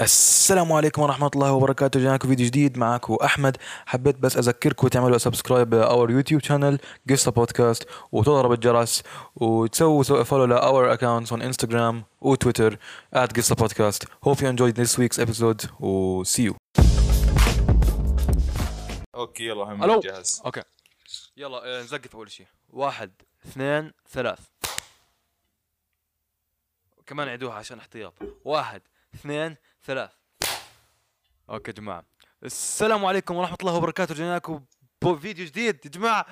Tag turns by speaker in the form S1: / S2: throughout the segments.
S1: السلام عليكم ورحمة الله وبركاته. جاكم فيديو جديد معكم أحمد. حبيت بس أذكركم تعملوا subscribe ل our YouTube channel قصة بودكاست وتضرب الجرس وتسووا follow ل our accounts on Instagram و Twitter at قصة بودكاست Hope you enjoyed this week's episode و see you.
S2: okay يلا هم
S1: ألو.
S2: جاهز.
S1: okay. يلا آه، نزقف أول شيء. واحد اثنين ثلاث. كمان عيدوها عشان احتياط. واحد اثنين ثلاث. okay يا جماعة. السلام عليكم ورحمة الله وبركاته. جينا لكم فيديو جديد. يا جماعة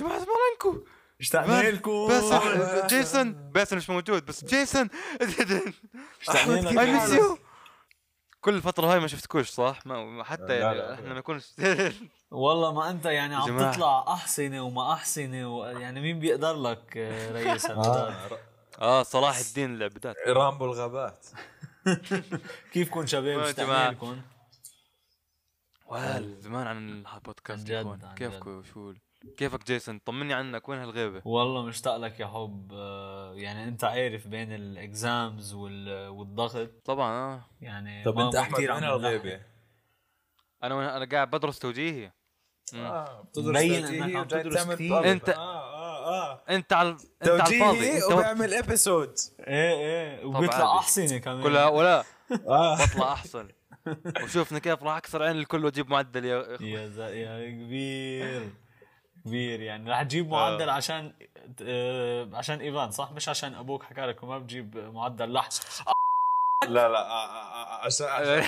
S1: جماعة زمانكم
S3: اشتقنا لكم
S1: باسل جيسون باسل مش موجود بس جيسون. I
S3: miss.
S1: you كل الفترة هاي ما شفتكوش صح؟ ما حتى
S2: لا،
S1: يعني
S2: لا.
S1: إحنا ما يكون
S3: والله ما أنت يعني عم
S1: جماعة.
S3: تطلع احسنه وما احسنه و... يعني مين بيقدر لك آه، رئيس
S1: آه صلاح الدين العبدات
S2: رامبو الغابات
S3: كيفكم شباب؟
S1: يا
S3: اشتقنا
S1: جماعة.
S3: لكم
S1: وال زمان عن البودكاست
S3: عن جد، عن
S1: كيفكم شو كيفك جيسون؟ طمني عنك وين هالغيبة؟
S3: والله مشتاق لك يا حب. آه، يعني أنت عارف بين الإكزامز وال... والضغط.
S1: طبعا آه.
S3: يعني
S2: طب
S3: ما-
S2: انت
S3: عم نلحق.
S2: الغيبة؟
S1: أنا أنا قاعد بدرس توجيهي.
S2: آه
S3: مبين إنك عم تدرس كتير.
S1: أنت-
S2: آه آه. آه.
S1: أنت على أنت على الفاضي.
S2: توجيهي
S1: انت
S2: وبيعمل ابيسود
S3: إيه إيه. وبيطلع. احسنه كمان.
S1: كلها ولا
S2: آه.
S1: بطلع أحسن. وشوفنا كيف راح أكسر عين الكل وأجيب معدل يا اخوان
S3: يا ز... يا كبير. كبير يعني. رح تجيب معدل عشان آه عشان إيفان صح؟ مش عشان أبوك حكى لك ما بجيب معدل لح
S2: لا لا آه، آه، آه، عشان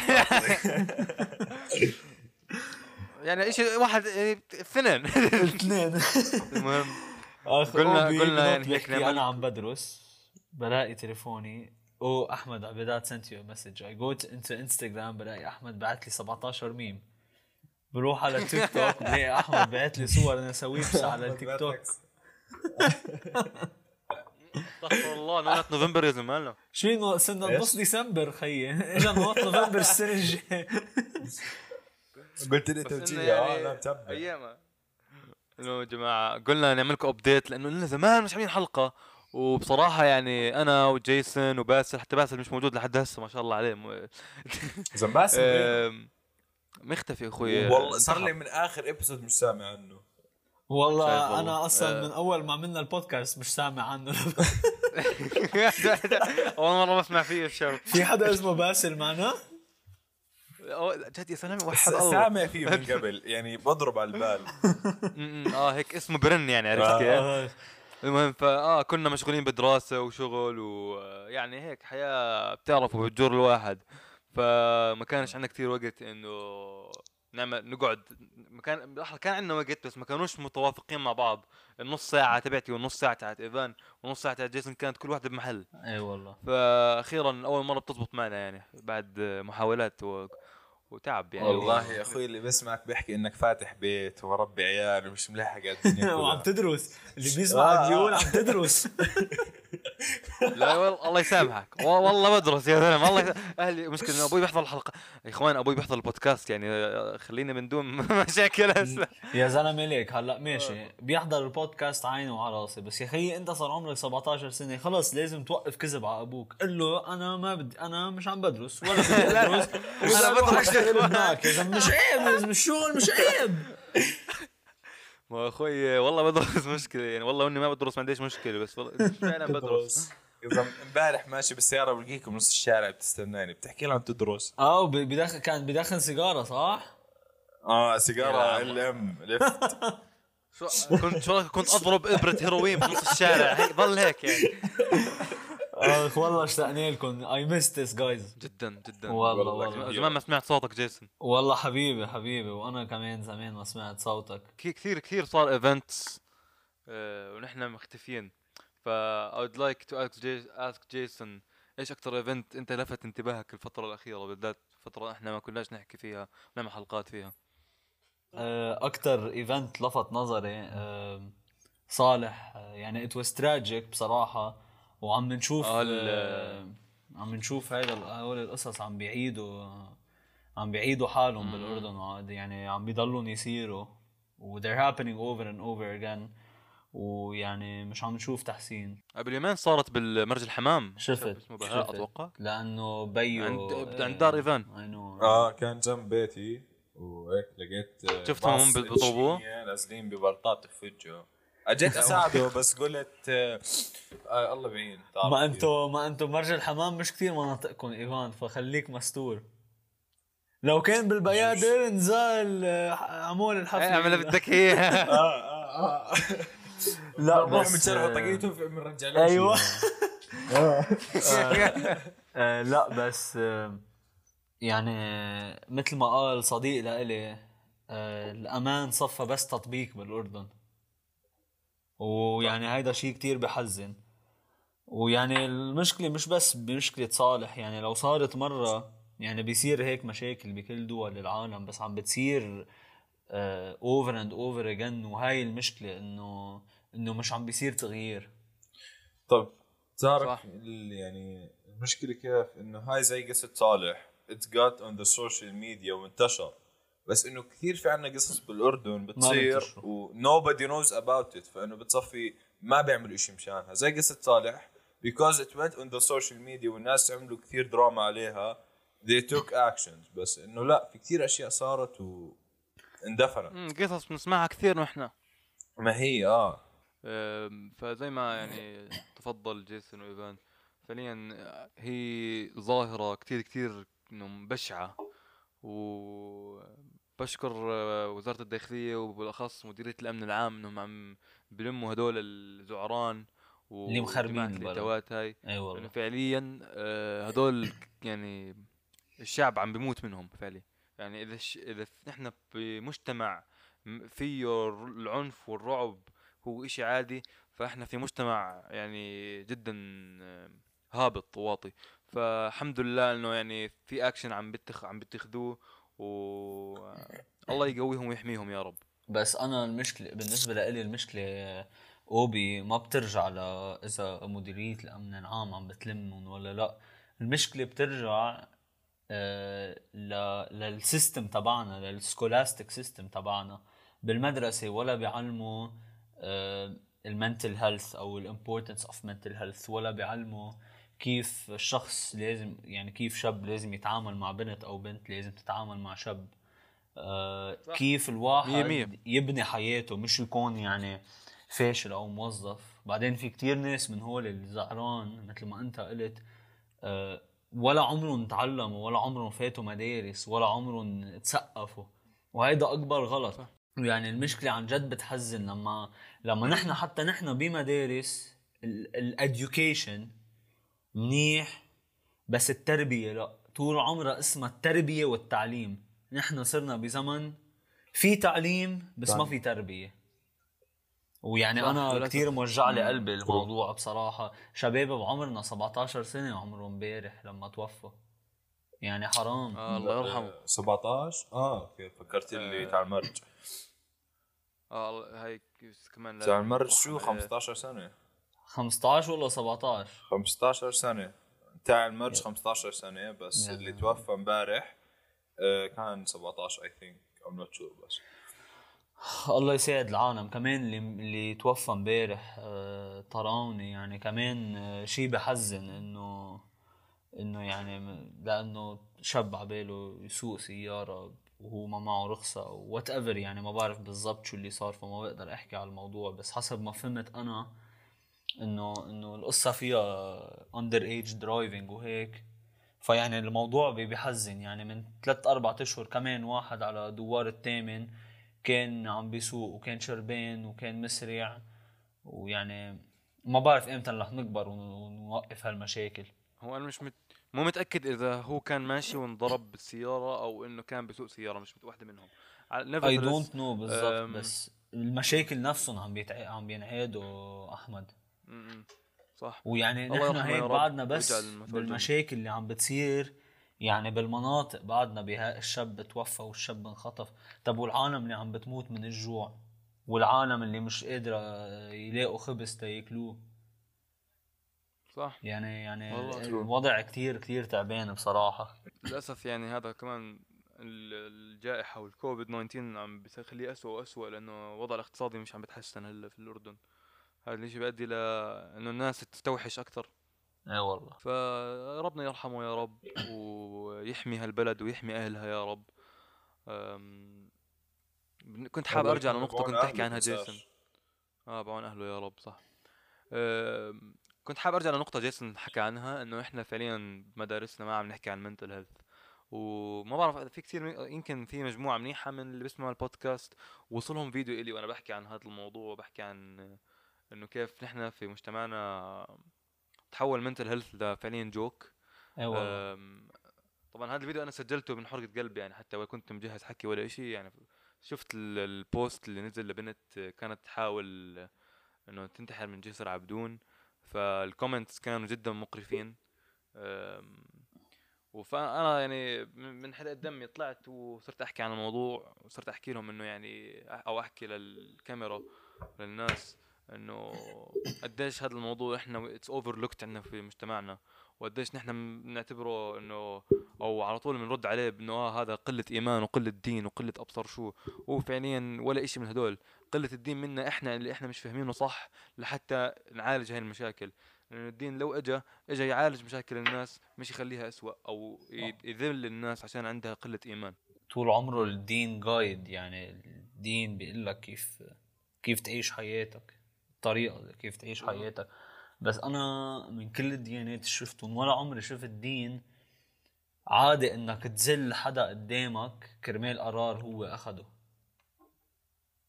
S1: يعني إيش واحد يعني اثنين.
S3: اثنين.
S1: المهم. قلنا-
S3: أوبي
S1: قلنا يعني نعمل-
S3: أنا عم بدرس بلاقي تليفوني أو أحمد عبيدات sent you message I go into Instagram بلاقي أحمد بعت لي 17 ميم. بروح على تيك توك بلاقي أحمد بعت لي صور أنا swipes على التيك توك
S1: استغفر الله No Nut November يا زلمه
S3: شو إنه صرنا؟ بنص ديسمبر خيي. اجى Nut November السنة الجايه
S2: قلت لي
S1: إنه
S2: توجيهي
S1: يعني
S2: آه لا متبع
S1: أيام إنه يا جماعة قلنا نعمل لكم update لأنه لنا زمان مش عاملين حلقة. وبصراحة يعني أنا وجيسون وباسل حتى باسل مش موجود لحد هسه ما شاء الله عليه. م-
S2: زنباسم
S1: آم، مختفي أخوي.
S2: والله صار لي من آخر episode مش سامع عنه.
S3: والله. أنا أصلا من أول ما عملنا البودكاست مش سامع عنه.
S1: أول مرة بسمع فيه الشر.
S3: في حدا اسمه باسل معنا؟
S1: جد يا سلام وحد الله.
S2: سامع فيه من قبل يعني بضرب على البال.
S1: آه هيك اسمه برن يعني عرفت كيف؟
S3: آه.
S1: المهم فآه كنا مشغولين بدراسه وشغل ويعني هيك حياة بتعرفوا بتجر الواحد. فما كانش عندنا كثير وقت إنه نعمل نقعد ما كان عندنا وقت بس ما كانوش متوافقين مع بعض. النص ساعة تبعتي والنص ساعة تاعت إيفان والنص ساعة تاعت جيسون كانت كل واحدة بمحل.
S3: إي والله.
S1: فاخيرا أول مرة بتزبط معنا يعني بعد محاولات و... وتعب يعني.
S2: والله يا أخوي اللي بسمعك بيحكي إنك فاتح بيت وربي عيال ومش ملاحق على الدنيا
S3: وعم تدرس. اللي بيسمعك
S2: آه.
S3: بيقول عم تدرس.
S1: لا والله الله يسامحك. والله بدرس يا زلمة. والله أهلي مشكلة إنه أبوي بيحضر الحلقة. يا إخوان أبوي بيحضر البودكاست يعني آه، خلينا من دون مشاكل. هسه
S3: يا زلمة ليك. هلأ ماشي. بيحضر البودكاست عينه وعلى راسي بس يا خيي أنت صار عمرك 17 سنة. خلص لازم توقف كذب على أبوك. قل له أنا ما بدي أنا مش عم بدرس ولا بدي أدرس.
S1: أنا
S3: بدرس. هناك مش عيب الشغل مش عيب.
S1: ما أخوي والله بدرس مشكلة يعني والله إني ما بدرس ما عنديش مشكلة بس والله فعلا بدرس.
S2: إذا امبارح ماشي بالسيارة بلقيكم نص الشارع بتستناني. بتحكي لهم تدرس.
S3: آه بدخن كان بدخن سيجارة صح؟
S2: آه سيجارة
S1: يا
S2: LM لفت
S1: شو كنت شو كنت أضرب إبرة هيروين بنص الشارع. هيك ضل هيك يعني.
S3: اخ والله اشتقنا لكم. I miss this guys
S1: جدا جدا.
S3: والله
S2: والله.
S1: زمان ما سمعت صوتك جيسون.
S3: والله حبيبي حبيبي. وأنا كمان زمان ما سمعت صوتك.
S1: كثير كثير صار events ونحن مختفيين. ف I would like to ask, Jay- ask Jason إيش أكثر event أنت لفت انتباهك الفترة الأخيرة؟ بالذات فترة إحنا ما كناش نحكي فيها نعمل حلقات فيها.
S3: أكثر event لفت نظري آه، صالح. آه، يعني it was tragic بصراحة. وعم نشوف
S1: آه،
S3: آه، عم نشوف هيدا هول القصص عم بيعيدوا عم بيعيدوا حالهم بالأردن يعني عم بيضلوا يصيروا و they're happening over and over again. ويعني مش عم نشوف تحسين.
S1: قبل يومين صارت بالمرج الحمام.
S3: شفت
S1: اسمه بهاء. أتوقع.
S3: لأنه بيو
S1: عند- عند دار إيفان.
S3: اي نو
S2: آه كان جنب بيتي. وهيك لقيت آه،
S1: شفتهم هم؟
S2: إتشينية نازلين ببلطات في وجهه. أجيت اساعده بس قلت آه آه الله بعين
S3: ما. أنتو ما أنتو مرج الحمام مش كثير مناطقكم إيفان فخليك مستور. لو كان بالبيادر نزال آه، عمول الحفله
S1: إيه اعمل اللي بدك إياه.
S2: آه آه آه.
S3: لا بس
S2: بنشرحه
S3: آه،
S2: طاقيته بنرجع له
S3: أيوه. لا بس يعني مثل ما قال صديق لإلي الأمان صفى بس تطبيق بالأردن. ويعني هيدا شيء كتير بحزن. ويعني المشكلة مش بس بمشكلة صالح يعني لو صارت مرة يعني بيصير هيك مشاكل بكل دول العالم بس عم بتصير over and over again وهاي المشكلة إنه إنه مش عم بيصير تغيير.
S2: طب تعرف يعني المشكلة كيف؟ إنه هاي زي قصة صالح. it got on the social media وانتشر. بس إنه كثير في عنا قصص بالأردن بتصير. و nobody knows about it فإنه بتصفي ما بيعملوا شيء مشانها. زي قصة صالح because it went on the social media والناس عملوا كثير دراما عليها they took actions. بس إنه لا في كثير أشياء صارت واندفنت
S1: قصص بنسمعها كثير نحن.
S2: ما هي
S1: آه. فزي ما يعني تفضل جيسون وإيفان فعليا هي ظاهرة كتير كتير إنه بشعة وبشكر آه، وزارة الداخلية وبالأخص مديرية الأمن العام إنهم عم بلموا هدول الزعران
S3: اللي مخربين.
S1: الاتوات هاي.
S3: أي
S1: لأنه
S3: والله
S1: فعليا آه، هدول يعني الشعب عم بيموت منهم فعليا. يعني إذا ش... إذا نحن بمجتمع فيه العنف والرعب هو إشي عادي فاحنا في مجتمع يعني جدا آه، هابط وواطي. فالحمد لله إنه يعني في اكشن عم بتخ... عم بتاخذوه و آه، الله يقويهم ويحميهم يا رب.
S3: بس أنا المشكلة بالنسبة لإلي المشكلة أوبي ما بترجع ل إذا مديرية الأمن العام عم بتلمهم ولا لا. المشكلة بترجع آه، ل لل system تبعنا لل scholastic system تبعنا. بالمدرسة ولا بيعلموا ال mental health أو ال importance of mental health ولا بيعلموا كيف الشخص لازم يعني كيف شاب لازم يتعامل مع بنت أو بنت لازم تتعامل مع شاب آه،. كيف الواحد
S1: مية مية.
S3: يبني حياته مش يكون يعني فاشل أو موظف بعدين في كتير ناس من هول الزعران مثل ما أنت قلت آه، ولا عمرهم تعلموا ولا عمرهم فاتوا مدارس ولا عمرهم تثقفوا وهيدا أكبر غلط
S1: صح.
S3: يعني المشكلة عن جد بتحزن لما لما نحن حتى نحن بمدارس الاديوكيشن منيح. بس التربية لا طول عمرها اسمها التربية والتعليم. نحن صرنا بزمن في تعليم بس ما في تربية. ويعني
S1: أنا.
S3: كثير موجع لي قلبي الموضوع بصراحة. شباب بعمرنا 17 سنة عمرهم امبارح لما توفوا. يعني حرام.
S1: آه الله يرحمه.
S2: 17 آه أوكي فكرت اللي
S1: آه.
S2: تاع المرج
S1: آه الله- هاي كمان
S2: تاع المرج شو
S1: عليه.
S2: 15 سنة؟
S3: 15 ولا 17
S2: 15 سنة. تاع المرج 15 سنة بس
S3: يا
S2: اللي. توفى امبارح آه، كان 17 I think I'm not sure بس.
S3: الله يساعد العالم. كمان اللي اللي توفى امبارح آه، طراوني يعني كمان آه، شيء بحزن إنه إنه يعني لأنه شاب عباله يسوق سيارة وهو ما معه رخصة whatever يعني ما بعرف بالضبط شو اللي صار فما بقدر أحكي على الموضوع. بس حسب ما فهمت أنا إنه إنه القصة فيها underage driving وهيك فيعني الموضوع بيحزن يعني من ثلاث أربع أشهر كمان واحد على دوار الثامن كان عم بيسوق وكان شربان وكان مسرع ويعني ما بعرف إمتى رح نكبر ون- ونوقف هالمشاكل
S1: هو أنا مش مت... مو متأكد إذا هو كان ماشي وانضرب بالسيارة أو إنه كان بسوق سيارة مش واحدة منهم I
S3: don't know بالضبط. بس المشاكل نفسهم عم بيتع... عم بينعادوا
S1: أحمد. صح.
S3: ويعني نحن هيك بعدنا بس. بالمشاكل اللي عم بتصير يعني بالمناطق بعدنا بها الشاب توفى والشاب انخطف طب والعالم اللي عم بتموت من الجوع؟ والعالم اللي مش قادرة يلاقوا خبز تياكلوه
S1: صح.
S3: يعني يعني. الوضع كتير كتير تعبان بصراحة.
S1: للأسف يعني هذا كمان ال- الجائحة والكوفيد 19 عم بيخليه اسوء واسوء لأنه الوضع الاقتصادي مش عم بتحسن هلأ في الأردن. هذا الشيء بيؤدي لأنه الناس تستوحش أكثر.
S3: إي والله.
S1: فربنا يرحمه يا رب ويحمي هالبلد ويحمي أهلها يا رب. كنت حابب أرجع لنقطة كنت تحكي عنها جيسون. آه بعون أهله يا رب صح. كنت حابب أرجع لنقطة جيسون حكى عنها إنه إحنا فعليا بمدارسنا ما عم نحكي عن mental health وما بعرف في كثير يمكن في مجموعة منيحة من اللي بيسمعوا البودكاست وصلهم فيديو إلي وأنا بحكي عن هذا الموضوع بحكي عن إنه كيف نحن في مجتمعنا تحول mental health لفعليا joke
S3: أي والله.
S1: أم، طبعا هذا الفيديو أنا سجلته من حرقة قلبي يعني حتى ولا كنت مجهز حكي ولا إشي يعني. شفت ال- ال post اللي نزل لبنت كانت تحاول إنه تنتحر من جسر عبدون فال comments كانوا جدا مقرفين. أم، فانا يعني من من حرقة دمي طلعت وصرت أحكي عن الموضوع وصرت أحكي لهم إنه يعني أو أحكي للكاميرا للناس. إنه قديش هذا الموضوع إحنا it's overlooked عندنا في مجتمعنا وقديش نحن بنعتبره إنه أو على طول بنرد عليه بإنه آه هذا قلة إيمان وقلة دين وقلة أبصر شو هو فعليا ولا إشي من هدول. قلة الدين منا إحنا اللي إحنا مش فاهمينه صح لحتى نعالج هاي المشاكل. لأنه الدين لو اجى اجى يعالج مشاكل الناس مش يخليها اسوء أو ي- يذل الناس عشان عندها قلة إيمان.
S3: طول عمره الدين جايد يعني الدين بيقول لك كيف كيف تعيش حياتك. الطريقة كيف تعيش حياتك. بس أنا من كل الديانات اللي شفتهم ولا عمري شفت دين عادي إنك تذل حدا قدامك كرمال قرار هو أخده.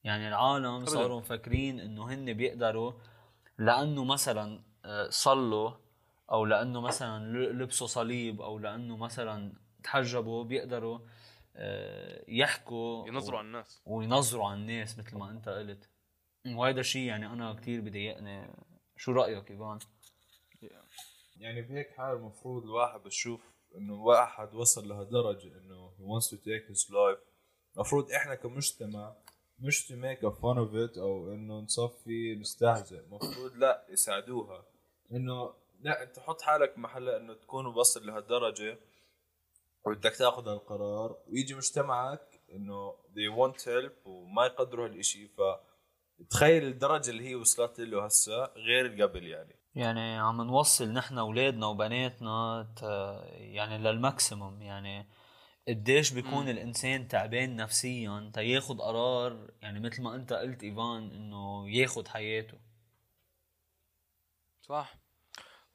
S3: يعني العالم. صاروا مفكرين إنه هن بيقدروا لأنه مثلا آه، صلوا أو لأنه مثلا لبسوا صليب أو لأنه مثلا تحجبوا بيقدروا آه، يحكوا
S1: ينظروا على الناس.
S3: وينظروا على الناس مثل ما أنت قلت. وهذا الشيء يعني أنا كتير بضايقني. شو رأيك إيفان؟
S2: يعني بهيك حال المفروض الواحد بشوف إنه واحد وصل لهالدرجة إنه he wants to take his life. المفروض إحنا كمجتمع مش to make a fun of it أو إنه نصفي نستهزئ. المفروض لا يساعدوها. إنه لا أنت حط حالك محلها إنه تكون وصل لهالدرجة وبدك تاخذ هالقرار. ويجي مجتمعك إنه they want help وما يقدروا هالشيء ف تخيل الدرجة اللي هي وصلت له هسه غير قبل يعني.
S3: يعني عم نوصل نحن اولادنا وبناتنا ت... يعني للماكسيموم. يعني قديش بيكون
S1: مم.
S3: الإنسان تعبان نفسيا تياخد قرار يعني مثل ما أنت قلت إيفان إنه ياخد حياته.
S1: صح.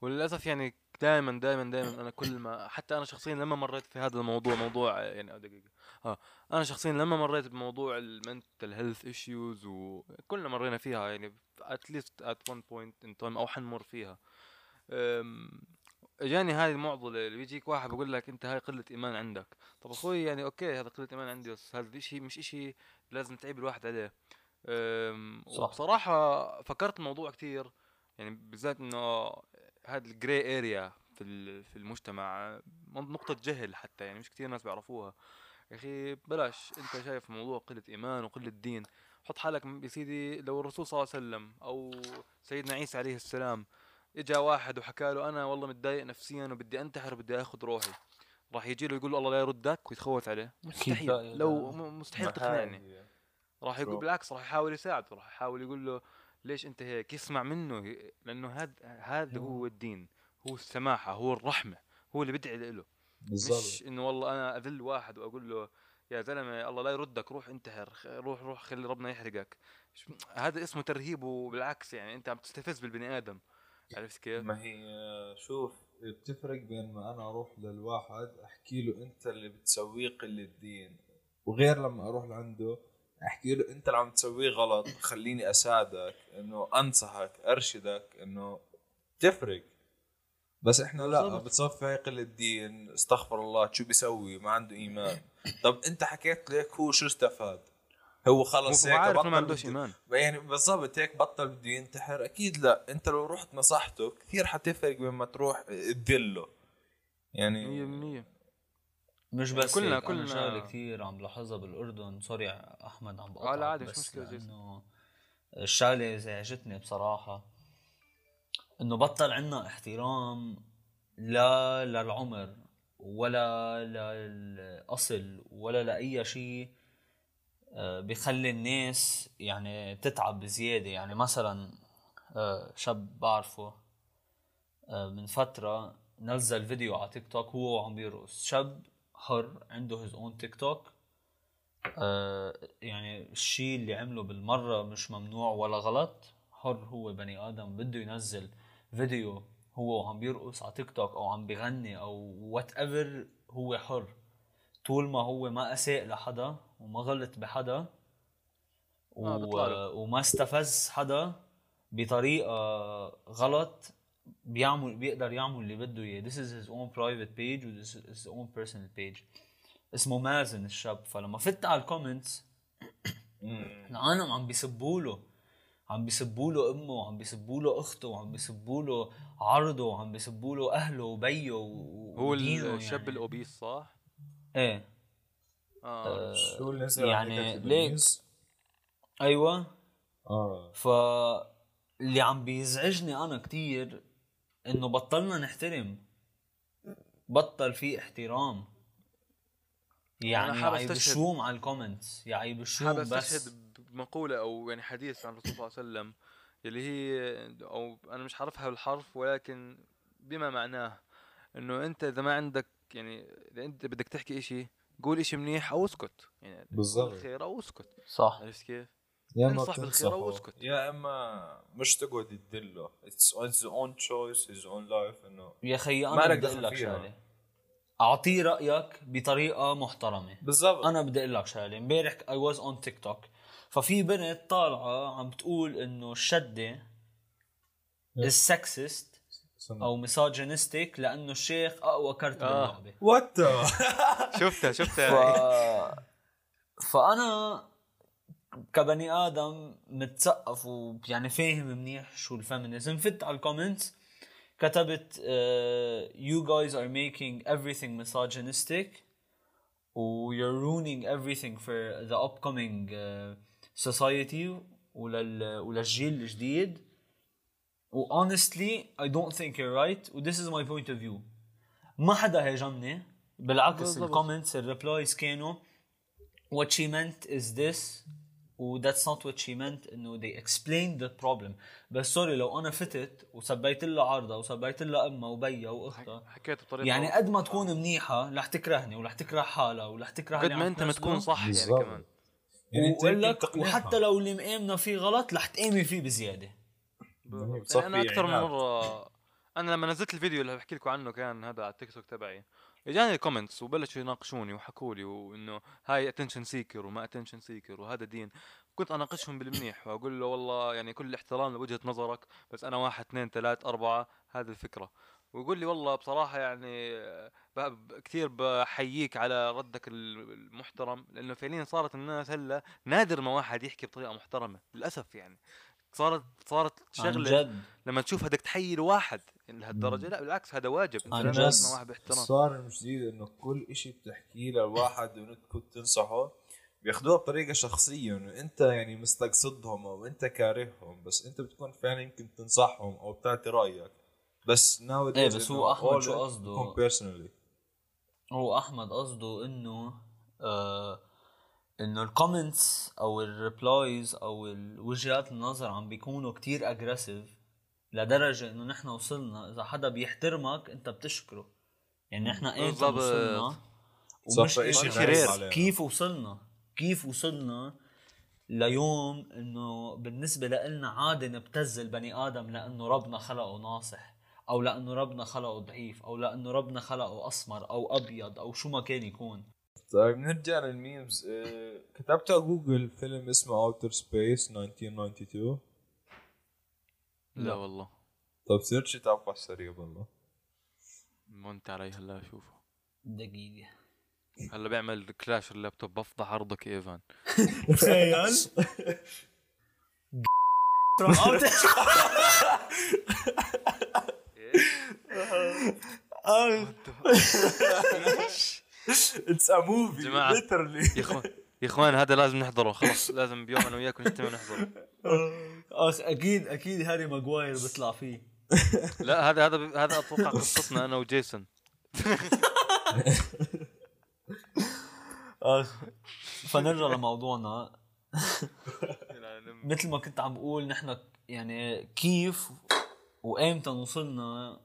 S1: وللأسف يعني دائما دائما دائما أنا كل ما حتى أنا شخصيا لما مريت في هذا الموضوع موضوع يعني دقيقه آه أنا شخصيا لما مريت بموضوع ال mental health issues وكلنا مرينا فيها يعني at least at one point in time أو حنمر فيها. اجاني هاي المعضلة اللي بيجيك واحد بيقول لك أنت هاي قلة إيمان عندك. طب أخوي يعني okay هذا قلة إيمان عندي بس هذا الشيء مش إشي لازم تعيب الواحد عليه.
S3: صح.
S1: وبصراحة فكرت الموضوع كتير يعني بالذات إنه هذا الجراي اريا في في المجتمع نقطة جهل حتى يعني مش كثير ناس بيعرفوها. يا أخي بلاش أنت شايف موضوع قلة إيمان وقلة دين. حط حالك يا سيدي لو الرسول صلى الله عليه وسلم أو سيدنا عيسى عليه السلام إجا واحد وحكى له أنا والله متضايق نفسيا وبدي أنتحر وبدي آخذ روحي راح يجي له يقول له الله لا يردك ويتخوت عليه. مستحيل. لو مستحيل تقنعني. راح يقول. بالعكس راح يحاول يساعده راح يحاول يقول له ليش أنت هيك؟ يسمع منه لأنه هذا هذا هو الدين هو السماحة هو الرحمة هو اللي بدعي له.
S2: بالضبط.
S1: مش إنه والله أنا أذل واحد وأقول له يا زلمة الله لا يردك روح انتحر روح روح خلي ربنا يحرقك. هذا اسمه ترهيب وبالعكس يعني أنت عم تستفز بالبني آدم. عرفت كيف؟
S2: ما هي شوف بتفرق بين ما أنا أروح للواحد أحكي له أنت اللي بتسويه قلة الدين وغير لما أروح لعنده أحكي له أنت اللي عم تسويه غلط خليني أساعدك إنه أنصحك أرشدك إنه تفرق. بس إحنا لا. بتصفي هاي قله دين استغفر الله شو بيسوي؟ ما عنده إيمان. طب أنت حكيت ليك هو شو استفاد؟ هو خلص
S1: هو
S2: هيك
S1: عارف ما عندوش إيمان.
S2: يعني بالضبط هيك بطل بده ينتحر أكيد لا أنت لو رحت نصحته كثير حتفرق بين ما تروح تدله يعني
S1: 100%
S3: مش بس
S1: كلنا-
S3: كلنا
S1: كلنا-
S3: شغلة كثير عم بلاحظها بالأردن. سوري أحمد عم بقطعك
S1: لا عادي، مش.
S3: لأنه الشغلة زعجتني بصراحة. إنه بطل عنا احترام لا للعمر ولا للأصل ولا لأي شيء آه، بخلي الناس يعني تتعب بزيادة. يعني مثلا آه، شاب بعرفه آه، من فترة نزل فيديو على تيك توك هو وعم بيرقص. شاب حر عنده his own TikTok يعني الشيء اللي عمله بالمرة مش ممنوع ولا غلط. حر هو بني آدم بده ينزل فيديو هو وعم بيرقص على تيك توك أو عم بيغني أو whatever هو حر. طول ما هو ما أساء لحدا وما غلط بحدا
S1: آه،
S3: و... وما استفز حدا بطريقة غلط بيعمل بيقدر يعمل اللي بده إياه. This is his own private page و this is his own personal page. اسمه مازن الشاب. فلما فت على ال comments العالم عم بيسبوا له. عم بيسبوا له أمه وعم بيسبوا له أخته وعم بيسبوا له عرضه وعم بيسبوا له أهله وبيه
S1: هو
S3: ودينه
S1: الشاب
S3: يعني.
S1: ال obese صح؟
S3: إيه.
S1: آه.
S2: شو اللي
S3: يعني ليك. أيوه.
S2: آه.
S3: ف اللي عم بيزعجني أنا كتير إنه بطلنا نحترم. بطل في احترام. يعني
S1: حابب
S3: يعيب الشوم على الكومنتس يعيب الشوم بس.
S1: أستشهد بمقولة أو يعني حديث عن الرسول صلى الله عليه وسلم اللي هي أو أنا مش حعرفها بالحرف ولكن بما معناه إنه أنت إذا ما عندك يعني إذا أنت بدك تحكي إشي قول إشي منيح أو اسكت. يعني
S2: بالضبط.
S1: قول الخير أو اسكت.
S3: صح.
S1: عرفت كيف؟
S2: يا اما
S1: انصح بالخير
S2: بتنصحه،
S1: اسكت.
S2: يا إما مش تقعد تدله. it's his own choice his own life إنه
S3: يا خيي
S2: أنا
S3: بدي أقول لك. شغلة. أعطيه رأيك بطريقة محترمة.
S2: بالضبط.
S3: أنا بدي أقول لك شغلة. إمبارح I was on TikTok ففي بنت طالعة عم بتقول إنه الشده ال sexist أو misogynistic لأنه الشيخ أقوى كرت
S1: آه.
S3: باللعبة.
S2: what
S1: شفتها شفتها.
S3: ف... فأنا كبني آدم متثقف ويعني فاهم منيح شو ال feminism. فت على ال comments كتبت you guys are making everything misogynistic و you're ruining everything for the upcoming uh, society ولل, وللجيل الجديد. و honestly I don't think you're right. و this is my point of view. ما حدا هاجمني. بالعكس.
S1: ال
S3: comments ال replies كانوا what she meant is this. و that's not what she meant. إنه they explained the problem. بس sorry لو أنا فتت وسبيت لها عرضها وسبيت لها أمها وبيها وأختها.
S1: حكيت بطريقة
S3: يعني قد ما تكون منيحة رح تكرهني ورح تكره حالها ورح تكره
S1: قد ما أنت ما. تكون صح يعني. كمان.
S2: يعني انت
S3: لك. وحتى لو اللي مآمنه فيه غلط رح تآمن فيه
S2: بزيادة
S1: يعني أنا أكثر من. مره أنا لما نزلت الفيديو اللي بحكي لكم عنه كان هذا على التيك توك تبعي إجاني comments وبلشوا يناقشوني وحكوا لي وإنه هاي attention seeker وما attention seeker وهذا دين كنت أناقشهم بالمنيح وأقول له والله يعني كل الاحترام لوجهة نظرك بس أنا واحد اثنين ثلاث أربعة هذه الفكرة ويقول لي والله بصراحة يعني كثير بحييك على ردك ال- المحترم لأنه فعليا صارت الناس هلأ نادر ما واحد يحكي بطريقة محترمة للأسف يعني. صارت صارت شغلة
S3: جد؟
S1: لما تشوف بدك تحيي لواحد لهالدرجة لا بالعكس هذا واجب. انت لازم واحد باحترام
S2: صار الجديد إنه كل إشي بتحكيه للواحد وانت كنت تنصحه بياخدوها بطريقة شخصية انه أنت يعني مستقصدهم أو أنت كارههم بس أنت بتكون فعلا يمكن تنصحهم أو بتعطي رأيك. بس now
S3: إيه، بس هو أحمد شو قصده؟
S2: personally
S3: هو أحمد قصده إنه آه إنه ال comments أو ال replies أو وجهات النظر عم بيكونوا كتير aggressive لدرجة إنه نحن وصلنا إذا حدا بيحترمك أنت بتشكره يعني نحن
S1: بالضبط.
S3: وصلنا ومش. كيف وصلنا كيف وصلنا ليوم إنه بالنسبة لنا عادي نبتز البني آدم لإنه ربنا خلقه ناصح أو لأنه ربنا خلقه ضعيف أو لأنه ربنا خلقه أسمر أو أبيض أو شو ما كان يكون.
S2: طيب نرجع لل memes. إيه، كتبت على جوجل فيلم اسمه Outer Space 1992
S1: لا والله.
S2: طيب search تعرف على السريع والله
S1: ما أنت علي هلا أشوفه.
S3: دقيقة.
S1: هلا بيعمل crash اللابتوب بفضح عرضك إيفان.
S3: تخيل.
S2: it's a
S1: movie.
S2: literally
S1: يا اخوان يا إخوان هذا لازم نحضره خلص لازم بيوم أنا وياكم نجتمع ونحضره
S3: اخ أكيد أكيد هاري ماجواير بيطلع فيه.
S1: لا هذا هذا هذا أتوقع قصتنا أنا وجيسون.
S3: اخ فنرجع لموضوعنا. مثل ما كنت عم بقول نحن يعني كيف وايمتى وصلنا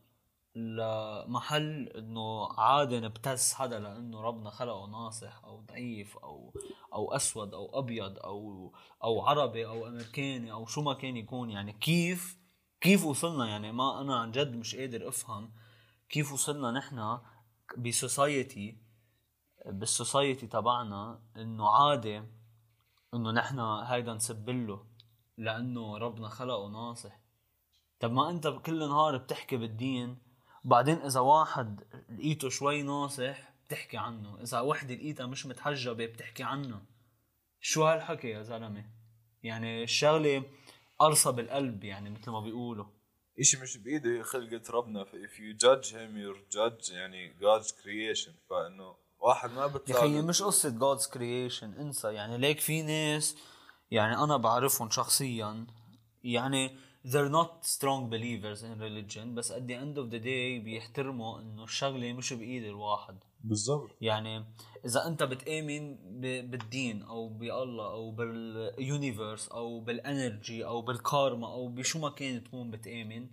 S3: لمحل إنه عادي نبتز حدا لإنه ربنا خلقه ناصح أو ضعيف أو أو أسود أو أبيض أو أو عربي أو أمريكاني أو شو ما كان يكون. يعني كيف كيف وصلنا؟ يعني ما أنا عن جد مش قادر أفهم كيف وصلنا نحن بسوسايتي بالسوسايتي تبعنا إنه عادي إنه نحن هيدا نسبله لإنه ربنا خلقه ناصح. طب ما أنت كل نهار بتحكي بالدين بعدين إذا واحد لقيته شوي ناصح بتحكي عنه. إذا وحدة لقيتها مش متحجبه بتحكي عنها شو هالحكي يا زلمة؟ يعني الشغلة قرصة بالقلب يعني مثل ما بيقولوا.
S2: إشي مش بايده خلقة ربنا. ف if you judge him you're judging يعني God's creation. فإنه واحد ما
S3: يا
S2: بيطلع
S3: خيي مش قصة God's creation انسى. يعني ليك في ناس يعني أنا بعرفهم شخصيا. يعني they're not strong believers in religion بس at the end of the day بيحترموا إنه الشغلة مش بإيد الواحد.
S2: بالضبط.
S3: يعني إذا أنت بتآمن ب- بالدين أو بالله أو بال universe أو بال energy أو بالكارما أو بشو ما كان تكون بتآمن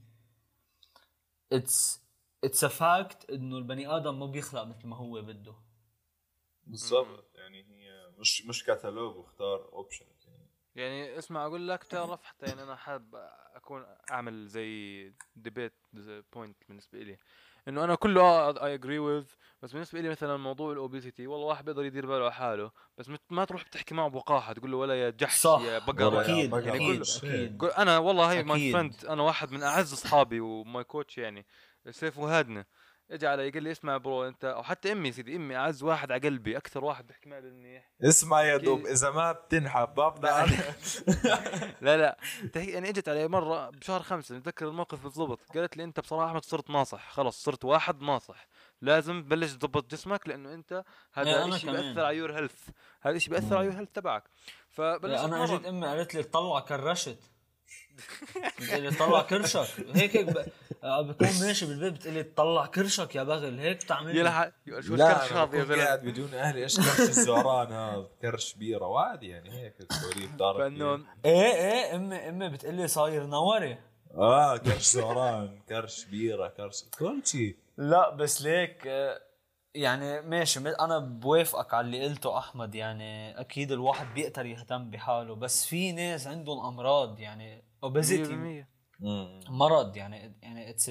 S3: it's it's a fact إنه البني آدم ما بيخلق مثل ما هو بده.
S2: بالضبط. يعني هي مش مش كتالوج واختار options يعني
S1: يعني اسمع أقول لك تعرف حتى يعني أنا حابب أكون أعمل زي debate point بالنسبة لي إنه أنا كله I agree with بس بالنسبة لي مثلا موضوع ال obesity والله واحد بيقدر يدير باله على حاله بس مت- ما تروح بتحكي معه بوقاحه تقول له ولا يا جحش
S3: صح
S1: يا بقر
S2: ولا يا
S3: أكيد
S1: كله.
S3: أكيد
S1: قل- أنا والله هي my
S3: أكيد.
S1: friend أنا واحد من أعز أصحابي و my coach يعني سيف وهادنا اجى علي قال لي اسمع bro انت أو حتى أمي سيدي أمي أعز واحد على قلبي أكثر واحد بيحكي معي بالمنيح
S2: اسمع يا. دوب إذا ما بتنحب ما بدنا
S1: لا لا تهي يعني إجت علي مرة بشهر خمسة نتذكر الموقف بالضبط قالت لي أنت بصراحة أحمد صرت ناصح خلص صرت واحد ناصح لازم تبلش تضبط جسمك لأنه أنت
S3: إيه،
S1: هذا الشيء
S3: كمان.
S1: بياثر على your health هذا الشيء بيأثر على ال health تبعك فبلشت أنا.
S3: إجت أمي قالت لي طلع كرشت بتقول لي طلع كرشك. هيك هيك ب... آه، بكون ماشي بالبيت بتقول لي طلع كرشك يا بغل. هيك تعمل
S1: يلا شو
S2: لا
S1: الكرش هذا يا زلمه
S2: قاعد بدون أهلي إيش كرش الزهران هذا؟ كرش بيرة وعادي يعني هيك التوريد دارك
S1: فانه
S3: إيه إيه امي امي بتقول لي صاير نوري.
S2: آه كرش زهران كرش بيرة كرش كل شيء
S3: لا بس ليك آه، يعني ماشي أنا بوافقك على اللي قلته أحمد يعني أكيد الواحد بيقدر يهتم بحاله بس في ناس عندهم أمراض يعني obesity
S1: 100%
S3: مرض يعني يعني it's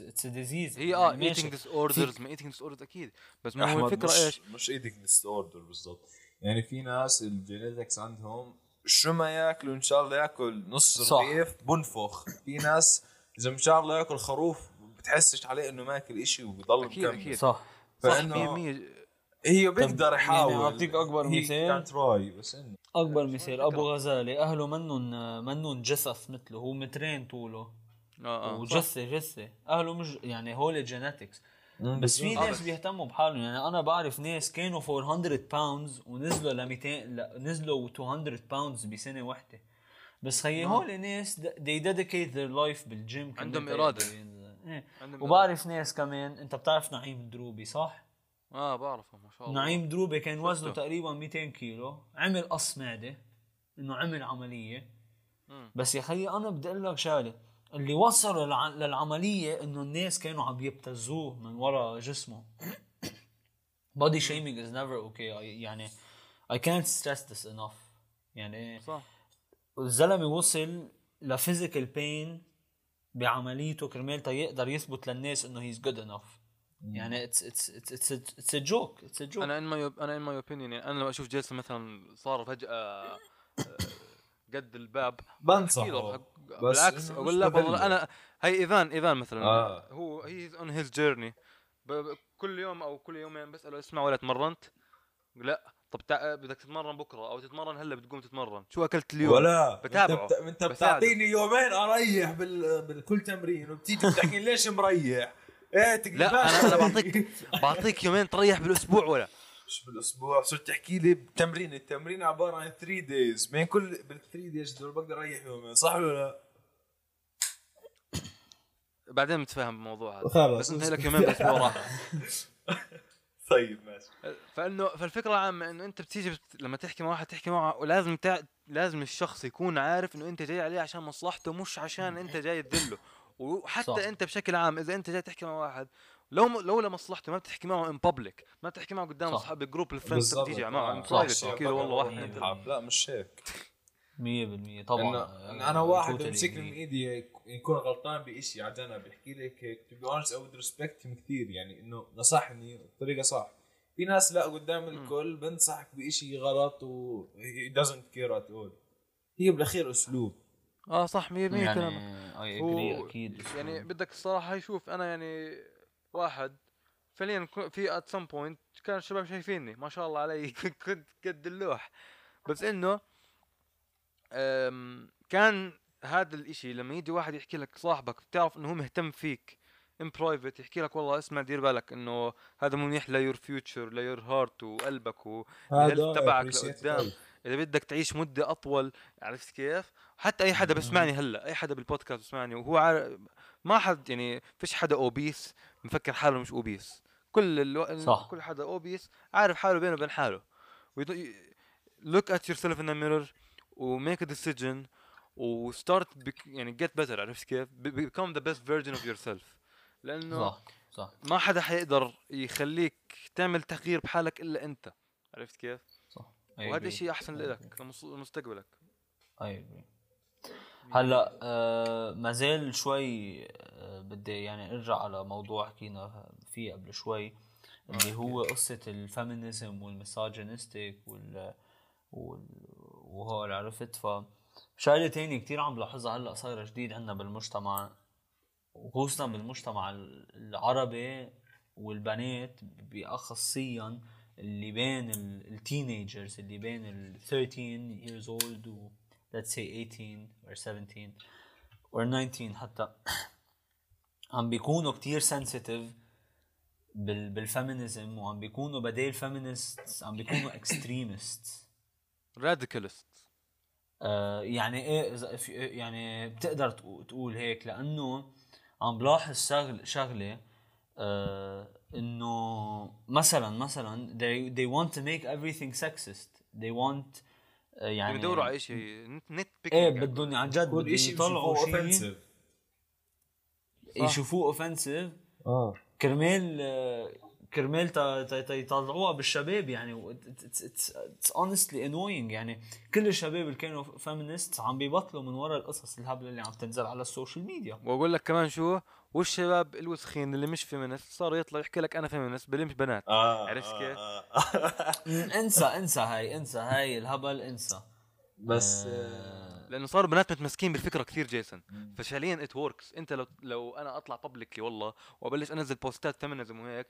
S3: it's disease
S1: هي آه eating disorders ما eating disorders أكيد. بس ما هو الفكرة
S2: مش
S1: إيش؟
S2: مش eating disorder بالضبط. يعني في ناس ال genetics عندهم شو ما ياكلوا إن شاء الله ياكل نص
S3: صح.
S2: رغيف بنفخ. في ناس إذا إن شاء الله ياكل خروف بتحسش عليه إنه ماكل إشي وبضل
S1: أكيد،
S2: مكمل.
S1: أكيد.
S3: صح.
S2: فإنه
S1: 100%
S2: هي بيقدر
S3: يعني
S2: يحاول.
S3: أعطيك أكبر مثال؟
S2: try بس إنه
S3: أكبر مثال أبو غزالة أهله منن منن جثث مثله هو مترين طوله
S1: آه آه صح.
S3: وجثه جثة أهله مش يعني هول genetics بس في ناس بيهتموا بحالهم يعني أنا بعرف ناس كانوا 400 pounds ونزلوا ل 200 لا نزلوا 200 pounds بسنة واحدة بس هي
S1: نعم.
S3: هول ناس they dedicate their life بالجيم
S1: عندهم.
S3: ينزل. إيه. وبعرف ناس كمان أنت بتعرف نعيم دروبي صح؟
S1: آه بعرفه ما شاء الله.
S3: نعيم دروبي كان وزنه
S1: شفته.
S3: تقريبا 200 كيلو. عمل قص معده إنه عمل عملية.
S1: مم.
S3: بس يا خيي أنا بدي أقول لك شغلة. اللي وصل للع... للعملية إنه الناس كانوا عم يبتزوه من ورا جسمه. Shaming is never okay. I, يعني I can't stress this enough. يعني
S1: صح.
S3: الزلمة وصل ل physical pain بعمليته كرمال تا يقدر يثبت للناس إنه he's good enough يعني it's it's it's it's a joke it's a joke
S1: أنا in my أنا in my opinion يعني أنا لما أشوف جيسون مثلا صار فجأة آه، قد الباب
S2: بنصحه. بس
S1: بالعكس
S2: أقول
S1: لا
S2: بدله.
S1: والله أنا هي إيفان إيفان مثلا
S2: آه.
S1: هو هي on his journey كل يوم أو كل يومين بساله اسمع ولا تمرنت لا. طب تع... بدك تتمرن بكرة أو تتمرن هلأ بتقوم تتمرن. شو أكلت اليوم؟
S2: ولا.
S1: بتابعه.
S2: أنت, بت... أنت
S1: بساعده.
S2: بتعطيني يومين أريح بال... بالكل تمرين وبتيجي بتحكي لي ليش مريح؟ إيه تقلب.
S1: لا أنا أنا بعطيك بعطيك يومين تريح بالأسبوع ولا؟
S2: مش بالأسبوع صرت تحكي لي بتمرين. التمرين عبارة عن 3 دايز بين كل بال 3 دايز دول بقدر أريح يومين. صح ولا لا؟
S1: بعدين نتفاهم بالموضوع هذا.
S2: خلاص.
S1: بس انت لك يومين بالأسبوع راحة.
S2: طيب ماشي.
S1: فانه فالفكرة العامه إنه أنت بتيجي بت... لما تحكي مع واحد تحكي معه ولازم تع... لازم الشخص يكون عارف إنه أنت جاي عليه عشان مصلحته مش عشان أنت جاي تدله. وحتى
S3: صح.
S1: أنت بشكل عام إذا أنت جاي تحكي مع واحد لو لو لمصلحته ما بتحكي معه in public ما بتحكي معه قدام
S3: صح.
S1: اصحاب ال group ال friends تيجي
S3: معه
S1: in.
S3: private.
S1: تحكي له والله واحد.
S2: لا مش هيك
S3: 100% طبعا
S2: إنه
S3: آه،
S2: أنا واحد
S3: totally
S2: بمسك
S3: agree.
S2: من إيدي يكون غلطان بشيء على جنب بيحكي لك هيك to be honest I respect كثير يعني إنه نصحني بطريقة صح في ناس لا قدام الكل بنصحك بشيء غلط و doesn't care at all هي بالأخير أسلوب
S1: آه صح 100% كلامك
S3: يعني I agree
S1: هو-
S3: أكيد.
S1: يعني بدك الصراحة يشوف أنا يعني واحد فعليا في at some point كان الشباب شايفيني ما شاء الله علي كنت قد اللوح. بس إنه كان هذا الإشي لما يجي واحد يحكي لك صاحبك بتعرف إنه هو مهتم فيك. in private يحكي لك والله اسمع دير بالك إنه هذا منيح ل your future ل your heart وقلبك وال health تبعك لقدام إذا بدك تعيش مدة أطول عرفت كيف؟ حتى أي حدا بسمعني هلأ أي حدا بالبودكاست بسمعني وهو عارف ما حد يعني فيش حدا obese مفكر حاله مش obese كل ألو...
S3: صح.
S1: كل حدا obese عارف حاله بينه وبين حاله look at yourself in the mirror و make a decision و start bec... يعني get better عرفت كيف؟ Be- become the best version of yourself لأنه
S3: صح صح.
S1: ما حدا حيقدر يخليك تعمل تغيير بحالك إلا أنت. عرفت كيف؟
S3: صح.
S1: وهذا الشيء أحسن لك لمس- لمستقبلك
S3: I agree هلأ آه ما زال شوي آه بدي يعني أرجع على موضوع حكينا فيه قبل شوي اللي هو قصة ال feminism وال misogynistic وال وال وهول عرفت؟ ف شغلة تانية كتير عم بلاحظها هلأ صايرة جديد عندنا بالمجتمع. وخصوصا بالمجتمع العربي والبنات بالأخص اللي بين ال teenagers اللي بين ال 13 years old و let's say 18 or 17 or 19 حتى عم بيكونوا كتير sensitive بال بال feminism وعم بيكونوا بدال feminist عم بيكونوا extremist
S1: radicalist
S3: آه يعني إيه يعني بتقدر تقو- تقول هيك؟ لأنه عم بلاحظ شغل شغلة آه إنه مثلا مثلا they, they want to make everything sexist. They want آه
S1: يعني
S3: يعني
S1: يدوروا على شيء nitpick
S3: إيه بدهم عن جد بدهم يطلعوا شيء
S2: offensive
S3: يشوفوه offensive
S2: آه.
S3: كرمال آه، كرمال تا- تا- تا- يطلعوها بالشباب يعني it's honestly annoying يعني. كل الشباب اللي كانوا feminist عم بيبطلوا من ورا القصص الهبلة اللي عم تنزل على ال social
S1: media. وأقول لك كمان شو والشباب الوسخين اللي مش feminist صاروا يطلع يحكي لك أنا feminist بلمش بنات.
S2: آه
S1: عرفت كيف؟
S3: انسى انسى هاي انسى هاي الهبل انسى.
S2: بس
S3: آه،
S1: لأنه صاروا بنات متمسكين بالفكرة كثير جيسون. ففعليا it works أنت لو لو أنا أطلع publicly والله وأبلش أنزل بوستات feminism وهيك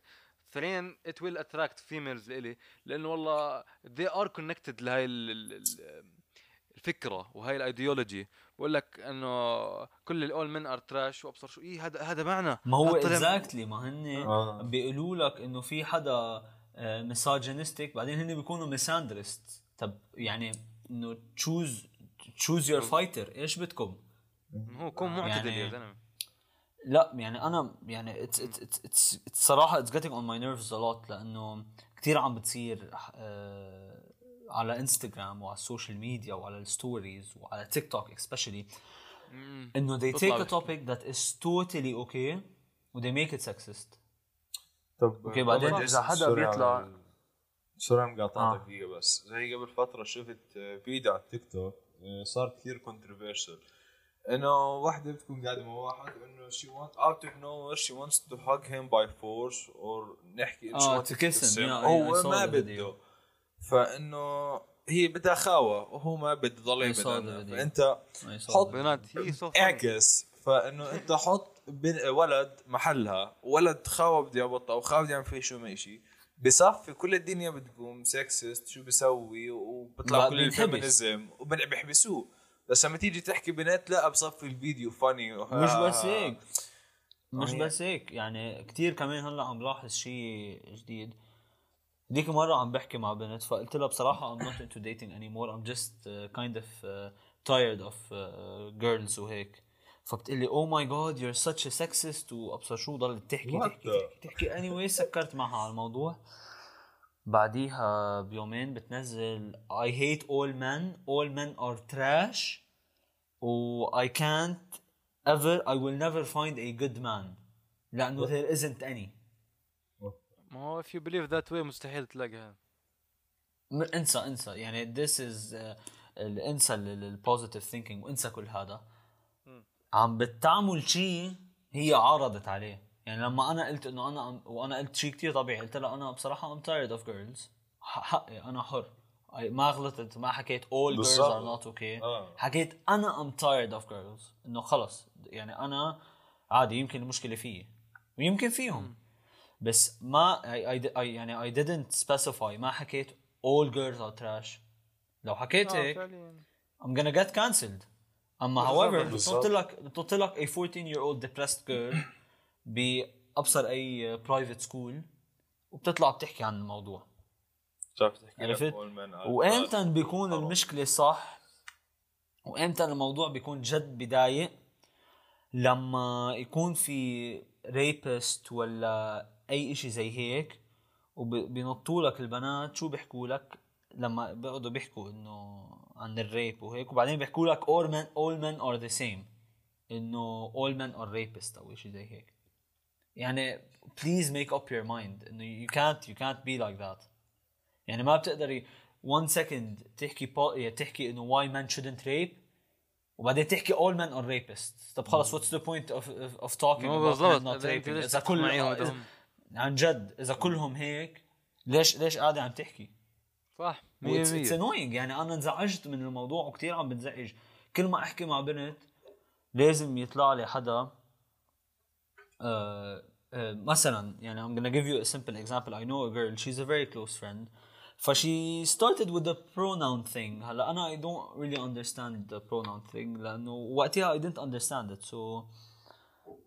S1: فعليا it will attract females لإلي لأنه والله they are connected لهاي ال- ال- ال- الفكرة وهاي الايديولوجي بقول لك إنه كل all men are trash وأبصر شو إيه هذا هذا معنى
S3: ما هو exactly ما هن
S2: آه.
S3: بيقولوا لك إنه في حدا misogynistic بعدين هن بيكونوا misandrist طب يعني إنه choose choose your fighter إيش بدكم؟
S1: هو كون معتدل
S3: يعني-
S1: يا زلمة
S3: لا يعني أنا يعني it's it's it's الصراحه it's getting on my nerves a lot لأنه كثير عم بتصير آه، على انستغرام وعلى ال social media وعلى ال stories وعلى تيك توك especially
S1: مم.
S3: إنه they take a topic that is totally okay و they make it sexist
S2: طب
S3: أوكي، بعدين
S2: والله
S3: إذا حدا بيطلع-
S2: sorry مقاطعتك
S3: آه.
S2: دقيقة بس زي قبل فترة شفت آه، فيديو على التيك توك آه، صار كثير controversial إنه واحدة بتكون قاعدة مع واحد إنه she want out of nowhere she wants to hug him by force or نحكي.
S3: Yeah, I- I
S2: هو ما بده. فإنه هي بدها خاوة وهو ما بده يضل
S3: video. فأنت
S2: حط.
S1: بنات هي
S2: اعكس فإنه أنت حط بن- ولد محلها ولد خاوة بده يعبط أو خاوه بده يعمل فيه شو ما شيء بصفي كل الدنيا بتقوم سكسست شو بسوي وبطلع كل. الفيمينيزم وبيحبسوه بس لما تيجي تحكي بنات لا بصفي الفيديو فاني.
S3: مش بس هيك. مش
S2: هي-
S3: بس هيك. يعني كتير كمان هلأ عم لاحظ شيء جديد. ديك مرة عم بحكي مع بنت فقلت لها بصراحة I'm not into dating anymore. I'm just uh, kind of uh, tired of uh, girls وهيك. فبتقول لي oh my god you're such a sexist. وأبصر شو ضلت تحكي تحكي تحكي, تحكي. Anyway سكرت معها على الموضوع. بعديها بيومين بتنزل I hate all men all men are trash و I can't ever I will never find a good man لأنه there isn't any.
S1: ما هو if you believe that way مستحيل تلاقيها.
S3: انسى انسى. يعني this is uh, ال- انسى ال positive thinking وانسى كل هذا. عم بتعمل شيء هي عارضت عليه. يعني لما أنا قلت إنه أنا وأنا قلت شيء كتير طبيعي قلت لها أنا بصراحة tired of girls. ح- حقي أنا حر. ما غلطت ما حكيت all girls are not okay.
S2: آه.
S3: حكيت أنا I'm tired of girls. إنه خلص. يعني أنا عادي يمكن المشكلة فيي. ويمكن فيهم. بس ما I, I, I يعني I didn't specify ما حكيت all girls are trash. لو حكيت
S1: آه،
S3: هيك. I'm gonna get cancelled.
S1: أما
S3: however. بتحط لك بتحط لك a 14 year old depressed girl بأبصر أي private school وبتطلع بتحكي عن الموضوع.
S2: بتعرف تحكي
S3: عرفت؟ وإمتى بيكون. المشكلة صح؟ وإمتى الموضوع بيكون جد بضايق لما يكون في ريبست ولا أي إشي زي هيك وبينطوا لك البنات شو بيحكوا لك؟ لما بيقعدوا بيحكوا إنه عن الريب وهيك وبعدين بيحكوا لك all men all men are the same إنه all men are rapist أو شيء زي هيك. يعني please make up your mind. إنه you can't you can't be like that. يعني ما بتقدري one second تحكي بو... يعني تحكي إنه why men shouldn't rape وبعدين تحكي all men are rapists. طب خلص what's the point of of, of talking
S1: مو
S3: about men
S1: بالضبط. إذا تحكي
S3: كل
S1: معيهم
S3: إذا-
S1: بدهم-
S3: عن جد إذا كلهم هيك ليش ليش قاعدة عم تحكي؟
S1: صح 100%
S3: it's annoying. يعني أنا انزعجت من الموضوع وكثير عم بنزعج كل ما أحكي مع بنت لازم يطلع لي حدا مثلا يعني I'm gonna give you a simple example I know a girl she's a very close friend فشي started with the pronoun thing هلا انا I don't really understand the pronoun thing لانه وقتها I didn't understand it so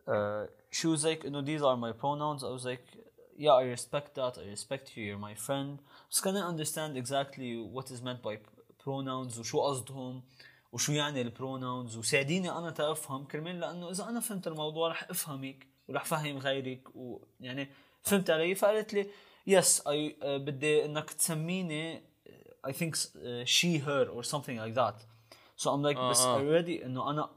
S3: uh, she was like انه these are my pronouns I was like yeah I respect that I respect you you're my friend بس can I understand exactly what is meant by pronouns وشو قصدهم وشو يعني البروناونز وساعديني انا تافهم كرمال لانه اذا انا فهمت الموضوع رح افهمك ورح فهم غيرك ويعني فهمت علي فقالت لي يس اي بدي انك تسميني I think uh, she her or something like that so I'm like
S1: آه،
S3: بس
S1: آه.
S3: already انه انا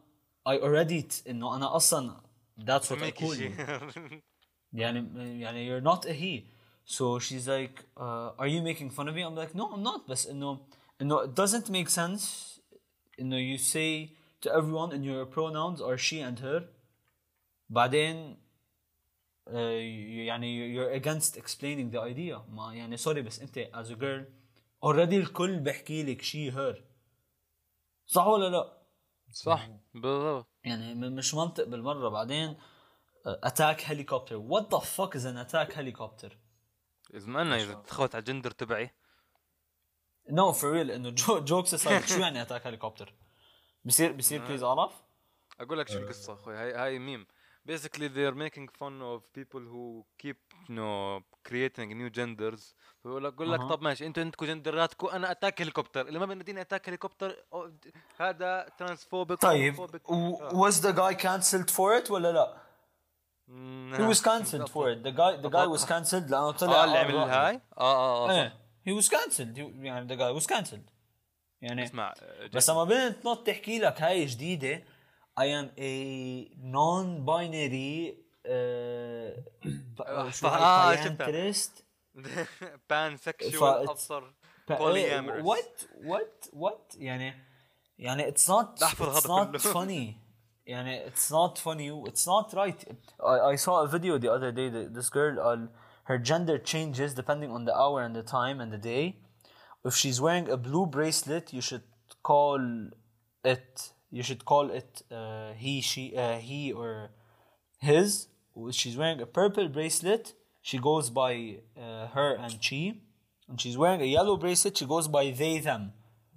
S3: I already t- انه انا اصلا that's what I
S1: سميكي
S3: call
S1: شيء.
S3: you يعني يعني you're not a he so she's like uh, are you making fun of me I'm like no I'm not بس انه انه it doesn't make sense انه you say to everyone in your pronouns are she and her بعدين uh, يعني you're against explaining the idea. ما يعني sorry بس انت as a girl already الكل بحكي لك she her. صح ولا لا؟
S1: صح بالضبط.
S3: يعني مش منطق بالمرة. بعدين attack helicopter what the fuck is an attack helicopter
S1: اذا ما أنا اذا تخوت على الجندر تبعي.
S3: no for real إنه jokes aside شو يعني attack helicopter بصير بصير please أعرف؟
S1: أقول لك شو القصة أخوي. هاي هاي meme basically they're making fun of people who keep you know creating new genders. بقول لك بقول لك. طب ماشي أنتوا عندكم جندراتكم أنا attack helicopter اللي ما بيناديني attack helicopter هذا transphobic
S3: طيب was the guy cancelled for it ولا لا؟ he was cancelled for it. The guy the guy was cancelled. لأنه طلع
S1: آه اللي عمل. هاي؟ آه آه آه
S3: إيه he was cancelled. يعني the guy was cancelled. يعني
S1: اسمع آه،
S3: بس لما بنت تنط تحكي لك هاي جديدة I am a non-binary uh, ب- شو
S1: آه،
S3: هاي
S1: شفتها.
S3: بانترست
S1: pansexual
S3: فا-
S1: ابصر
S3: إيه،
S1: polyamorous
S3: what what what يعني يعني it's not
S1: احفظ
S3: it's
S1: هذا
S3: not
S1: كله.
S3: funny يعني it's not funny it's not right I, I saw a video the other day that this girl uh, her gender changes depending on the hour and the time and the day if she's wearing a blue bracelet you should call it you should call it uh, he she uh, he or his if she's wearing a purple bracelet she goes by uh, her and she and she's wearing a yellow bracelet she goes by they them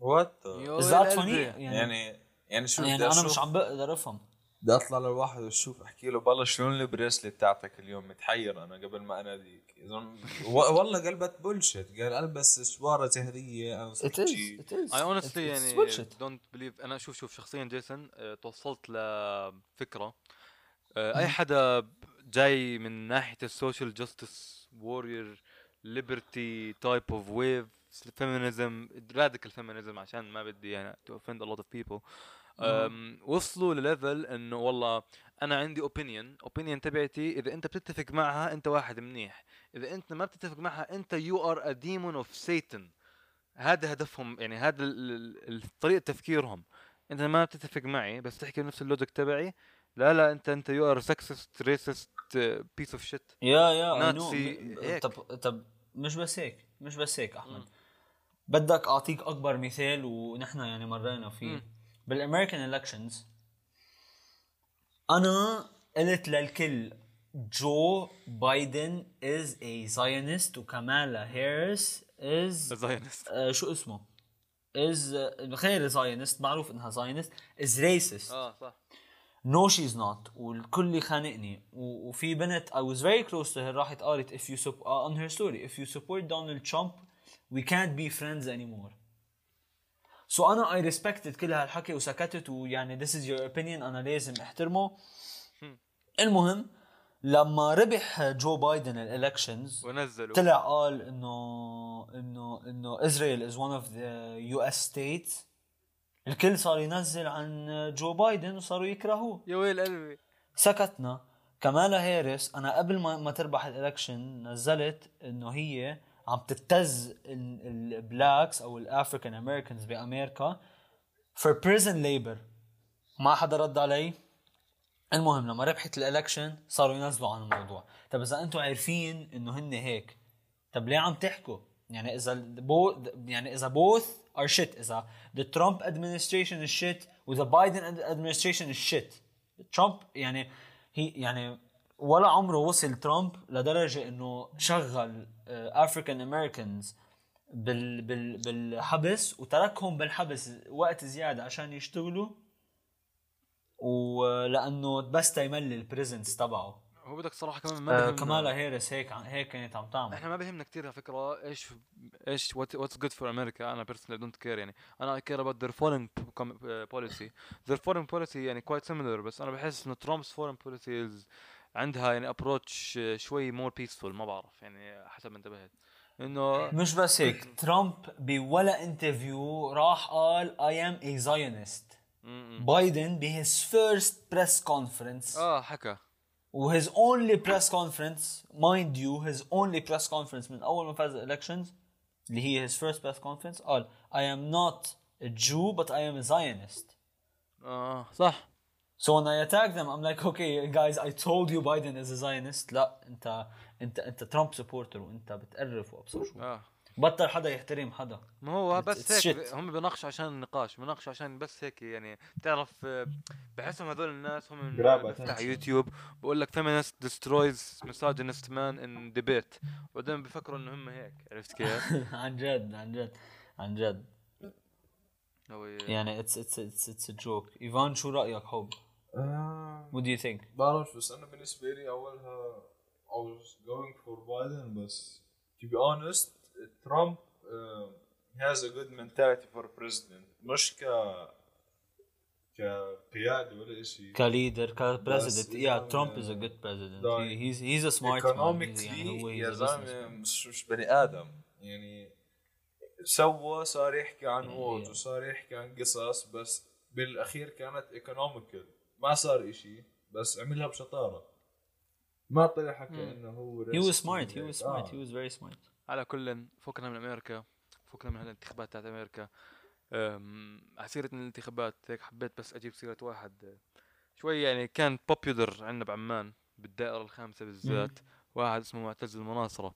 S2: وات
S1: يو
S3: is
S1: يا
S3: that funny
S1: قلبي.
S3: يعني,
S2: يعني يعني شو
S3: يعني
S2: بدي
S3: انا
S2: اشوف
S3: مش عم بقدر افهم
S2: بدي أطلع للواحد وأشوف أحكي له بالله شلون البريسلت تاعتك اليوم؟ متحير أنا قبل ما اناديك والله قلبت بولشت قال البس سواره زهريه
S1: honestly
S3: It- it's
S1: يعني don't believe أنا شوف شوف شخصيا جيسون آه، توصلت لفكرة. آه، أي حدا جاي من ناحية ال social justice warrior liberty type of wave feminism radical feminism عشان ما بدي يعني offend a lot of people أم، وصلوا لل level إنه والله أنا عندي opinion opinion تبعتي إذا أنت بتتفق معها أنت واحد منيح إذا أنت ما بتتفق معها أنت you are a demon of Satan هذا هدفهم يعني هذا طريقة تفكيرهم أنت ما بتتفق معي بس تحكي نفس ال logic تبعي لا لا أنت أنت you are sexist racist piece of shit
S3: يا يا. Nazi
S1: هيك.
S3: طب طب مش بس هيك مش بس هيك
S1: أحمد.
S3: بدك أعطيك أكبر مثال ونحن يعني مرينا فيه. بالأمريكان elections أنا قلت للكل جو بايدن is a Zionist وكمالا هاريس is
S1: Zionist
S3: آه شو اسمه؟ is غير Zionist معروف إنها Zionist is racist.
S1: آه صح.
S3: no she's not والكل يخانقني و- وفي بنت I was very close to her راحت قالت you sup- uh, on her story if you support Donald Trump we can't be friends anymore. so so أنا I respected كل هالحكي وسكتت ويعني this is your opinion أنا لازم أحترمه. المهم لما ربح جو بايدن ال elections
S1: ونزلوا.
S3: طلع قال إنه إنه إنه اسرائيل is one of the US states. الكل صار ينزل عن جو بايدن وصاروا يكرهوه.
S1: يا ويل قلبي.
S3: سكتنا. كمالا هاريس أنا قبل ما ما تربح ال election نزلت إنه هي عم تبتز ال Blacks أو ال African Americans بأمريكا for prison labor. ما حدا رد علي. المهم لما ربحت ال election صاروا ينزلوا عن الموضوع. طب إذا أنتم عارفين إنه هن هيك طب ليه عم تحكوا؟ يعني إذا بو يعني إذا both are shit إذا the Trump administration is shit و the Biden administration is shit. يعني هي يعني ولا عمره وصل ترامب لدرجة إنه شغل African Americans بال بال بالحبس وتركهم بالحبس وقت زيادة عشان يشتغلوا ولأنه بس تيملي ال prisons تبعه.
S1: هو بدك صراحة كمان ما
S3: آه كمالا هيرس هيك هيك كانت عم تعمل.
S1: إحنا ما بهمنا كثير على فكرة إيش إيش what's good for America أنا personally don't care يعني. أنا I care about their foreign policy their foreign policy يعني quite similar بس أنا بحس إنه Trump's foreign policy عندها يعني approach شوي more peaceful ما بعرف يعني حسب ما انتبهت. إنه
S3: مش بس هيك ترامب بولا interview راح قال I am a Zionist.
S1: م- م.
S3: بايدن ب his first press
S1: conference آه حكى.
S3: و his only press conference mind you his only press conference من أول ما فاز ال elections اللي هي his first press conference قال I am not a Jew but I am a Zionist.
S1: آه صح.
S3: So when I attack them I'm like okay guys I told you Biden is a Zionist لا انت انت انت ترامب supporter وانت بتقرف وابصر شو
S1: آه
S3: بطل حدا يحترم حدا
S1: ما هو
S3: It's-
S1: بس
S3: it's
S1: هيك
S3: shit.
S1: هم بيناقشوا عشان النقاش بيناقشوا عشان بس هيك يعني بتعرف آه، بحسهم هذول الناس هم
S2: Grab
S1: بفتح
S2: attention.
S1: يوتيوب بقول لك feminist destroys misogynist man in debate وبعدين بفكروا إنه هم هيك عرفت كيف؟
S3: عن جد عن جد عن جد
S1: هو
S3: يعني it's it's it's it's a joke إيفان شو رأيك حب؟
S2: آه،
S3: What do you think؟
S2: بعرف بس أنا بالنسبة لي أولها I was going for Biden بس to be honest Trump uh, has a good mentality for president. مش ك كقيادة ولا شيء
S3: ك leader ك president
S2: بس
S3: يا ترامب is a good president
S2: لا.
S3: he's he's
S2: a
S3: smart هو
S2: يا زلمة مش مش بني آدم. يعني سوى صار يحكي عن what وصار يحكي عن قصص بس بالأخير كانت economical ما صار إشي بس عملها بشطارة. ما طلع حكى إنه هو he
S3: was smart
S2: he.
S3: was smart
S2: آه.
S3: he was very smart
S1: على كل فوقنا من أمريكا فوقنا من الانتخابات تاعت أمريكا. على سيرة الانتخابات هيك حبيت بس أجيب سيرة واحد. شوي يعني كان popular عندنا بعمان بالدائرة الخامسة بالذات. واحد اسمه معتز المناصرة.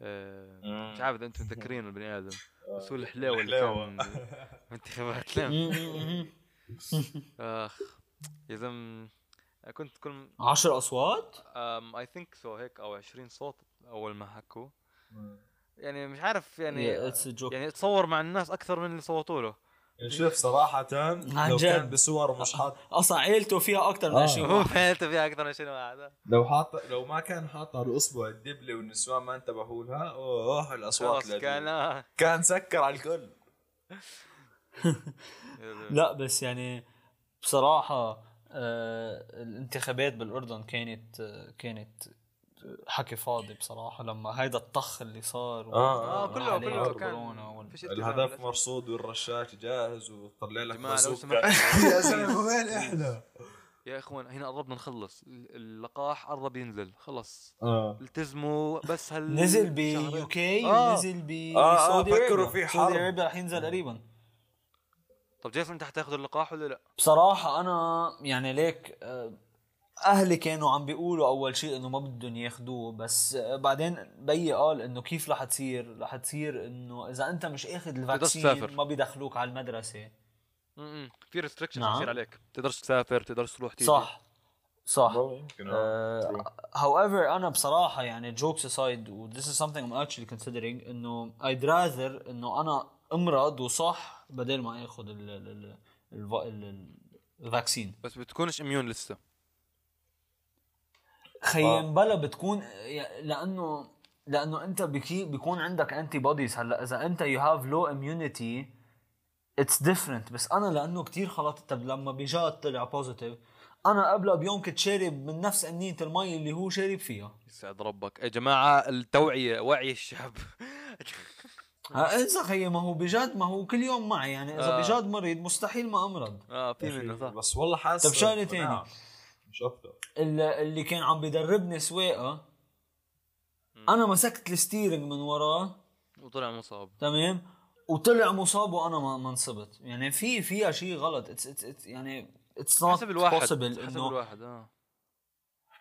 S1: أه، مش عارف إذا أنتم متذكرين البني آدم. بس هو الحلاوة اللي. كان انتخابات. أخ. يا زلمة كنت كل
S3: 10 أصوات؟
S1: اي ثينك سو هيك أو 20 صوت أول ما حكوا يعني مش عارف يعني
S3: جوك
S1: يعني تصور مع الناس أكثر من اللي صوتوا له
S2: يعني شوف صراحة
S3: عن
S2: لو
S3: جد.
S2: كان بصور مش حاط
S3: أصلا عيلته فيها أكثر من
S2: آه.
S3: 20
S1: هو
S3: واحد
S1: فعلته فيها أكثر من شنو هذا
S2: لو حاط لو ما كان حاط على الاصبع الدبلة والنسوان ما انتبهوا لها أوه
S1: الأصوات كان. آه.
S2: كان سكر على الكل
S3: لا بس يعني بصراحة آه الانتخابات بالأردن كانت آه كانت حكي فاضي بصراحة لما هيدا الطخ اللي صار
S2: آه،
S1: آه كله كله كان
S2: الهدف. مرصود والرشاش جاهز وطلع لك
S1: سمحت.
S2: يا زلمة وين إحنا؟
S1: يا إخوان هنا قربنا نخلص ال- اللقاح قرب ينزل خلص
S2: آه
S1: التزموا بس هال
S3: نزل
S1: شهرين.
S3: بيو كي
S1: آه.
S3: نزل ب
S2: آه، آه،
S3: سعودي
S2: فكروا. في
S3: سعودي
S2: حرب.
S3: ارابيا رح ينزل قريبا
S1: طب جيسون انت حتاخذ اللقاح ولا لا؟
S3: بصراحة أنا يعني ليك آه، أهلي كانوا عم بيقولوا أول شيء إنه ما بدهم ياخدوه بس آه، بعدين بيي قال إنه كيف رح تصير؟ رح تصير إنه إذا أنت مش آخذ الفاكسين. ما بيدخلوك على المدرسة
S1: م-م. في ريستريكشن
S3: نعم.
S1: بتصير عليك تقدرش تسافر تقدرش تروح تيجي
S3: صح صح
S2: والله يمكن آه.
S3: Uh, however أنا بصراحة يعني jokes aside و this is something I'm actually considering إنه I'd rather إنه أنا أمرض وصح بدل ما اخذ ال ال ال ال ال vaccine.
S1: بس بتكونش immune لسه.
S3: خيي مبلى بتكون لأنه لأنه أنت بكي بيكون عندك antibodies هلا إذا أنت you have low immunity it's different بس أنا لأنه كتير خلطت طب لما بجات طلع positive أنا قبلها بيوم كنت شارب من نفس انيه المي اللي هو شارب فيها.
S1: يسعد ربك. يا جماعة التوعية وعي الشعب.
S3: ها اذا خيي ما هو بجد ما هو كل يوم معي يعني إذا
S1: آه.
S3: بجد مريض مستحيل ما أمرض.
S1: آه في منه صح.
S2: بس والله حاسس
S3: طب
S2: إنه
S3: تاني.
S2: نعم، مش أكثر
S3: اللي, كان عم بدربني سواقة أنا مسكت ال steering من وراه.
S1: وطلع مصاب.
S3: تمام؟ وطلع مصاب وأنا ما ما انصبت. يعني في فيها شيء غلط. it's it's يعني it's not
S1: حسب الواحد حسب
S3: إنه
S1: الواحد آه.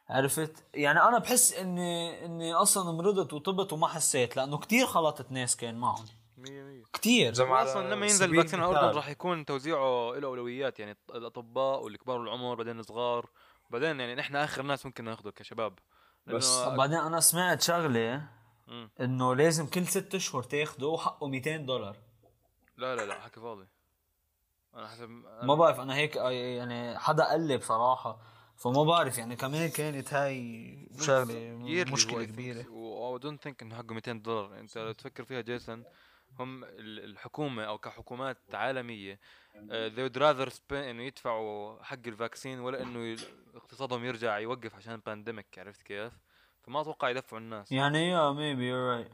S3: عرفت؟ يعني أنا بحس إني إني أصلا مرضت وطبت وما حسيت لأنه كتير خلطت ناس كان معهم.
S1: 100
S3: كتير.
S2: زي ما على
S1: أصلا لما ينزل
S2: ال
S1: vaccine على الاردن. راح يكون توزيعه له أولويات يعني الأطباء والكبار العمر بعدين الصغار. بعدين يعني نحن آخر ناس ممكن ناخذه كشباب.
S2: بس
S1: لأنه-
S3: بعدين أنا سمعت
S1: شغلة.
S3: إنه لازم كل ست أشهر تاخده وحقه 200 دولار.
S1: لا لا لا حكي فاضي. أنا حسب أنا
S3: ما بعرف أنا هيك يعني حدا قال لي بصراحة فما بعرف يعني كمان كانت هاي
S1: شغلة
S3: مشكلة.
S1: كبيرة. I don't think إنه حقه 200 دولار. أنت لو تفكر فيها جيسون هم ال- الحكومة أو كحكومات عالمية آه، they would rather spend إنه يدفعوا حق ال vaccine ولا إنه اقتصادهم يرجع يوقف عشان pandemic عرفت كيف؟ فما أتوقع يدفعوا الناس.
S3: يعني yeah maybe you're right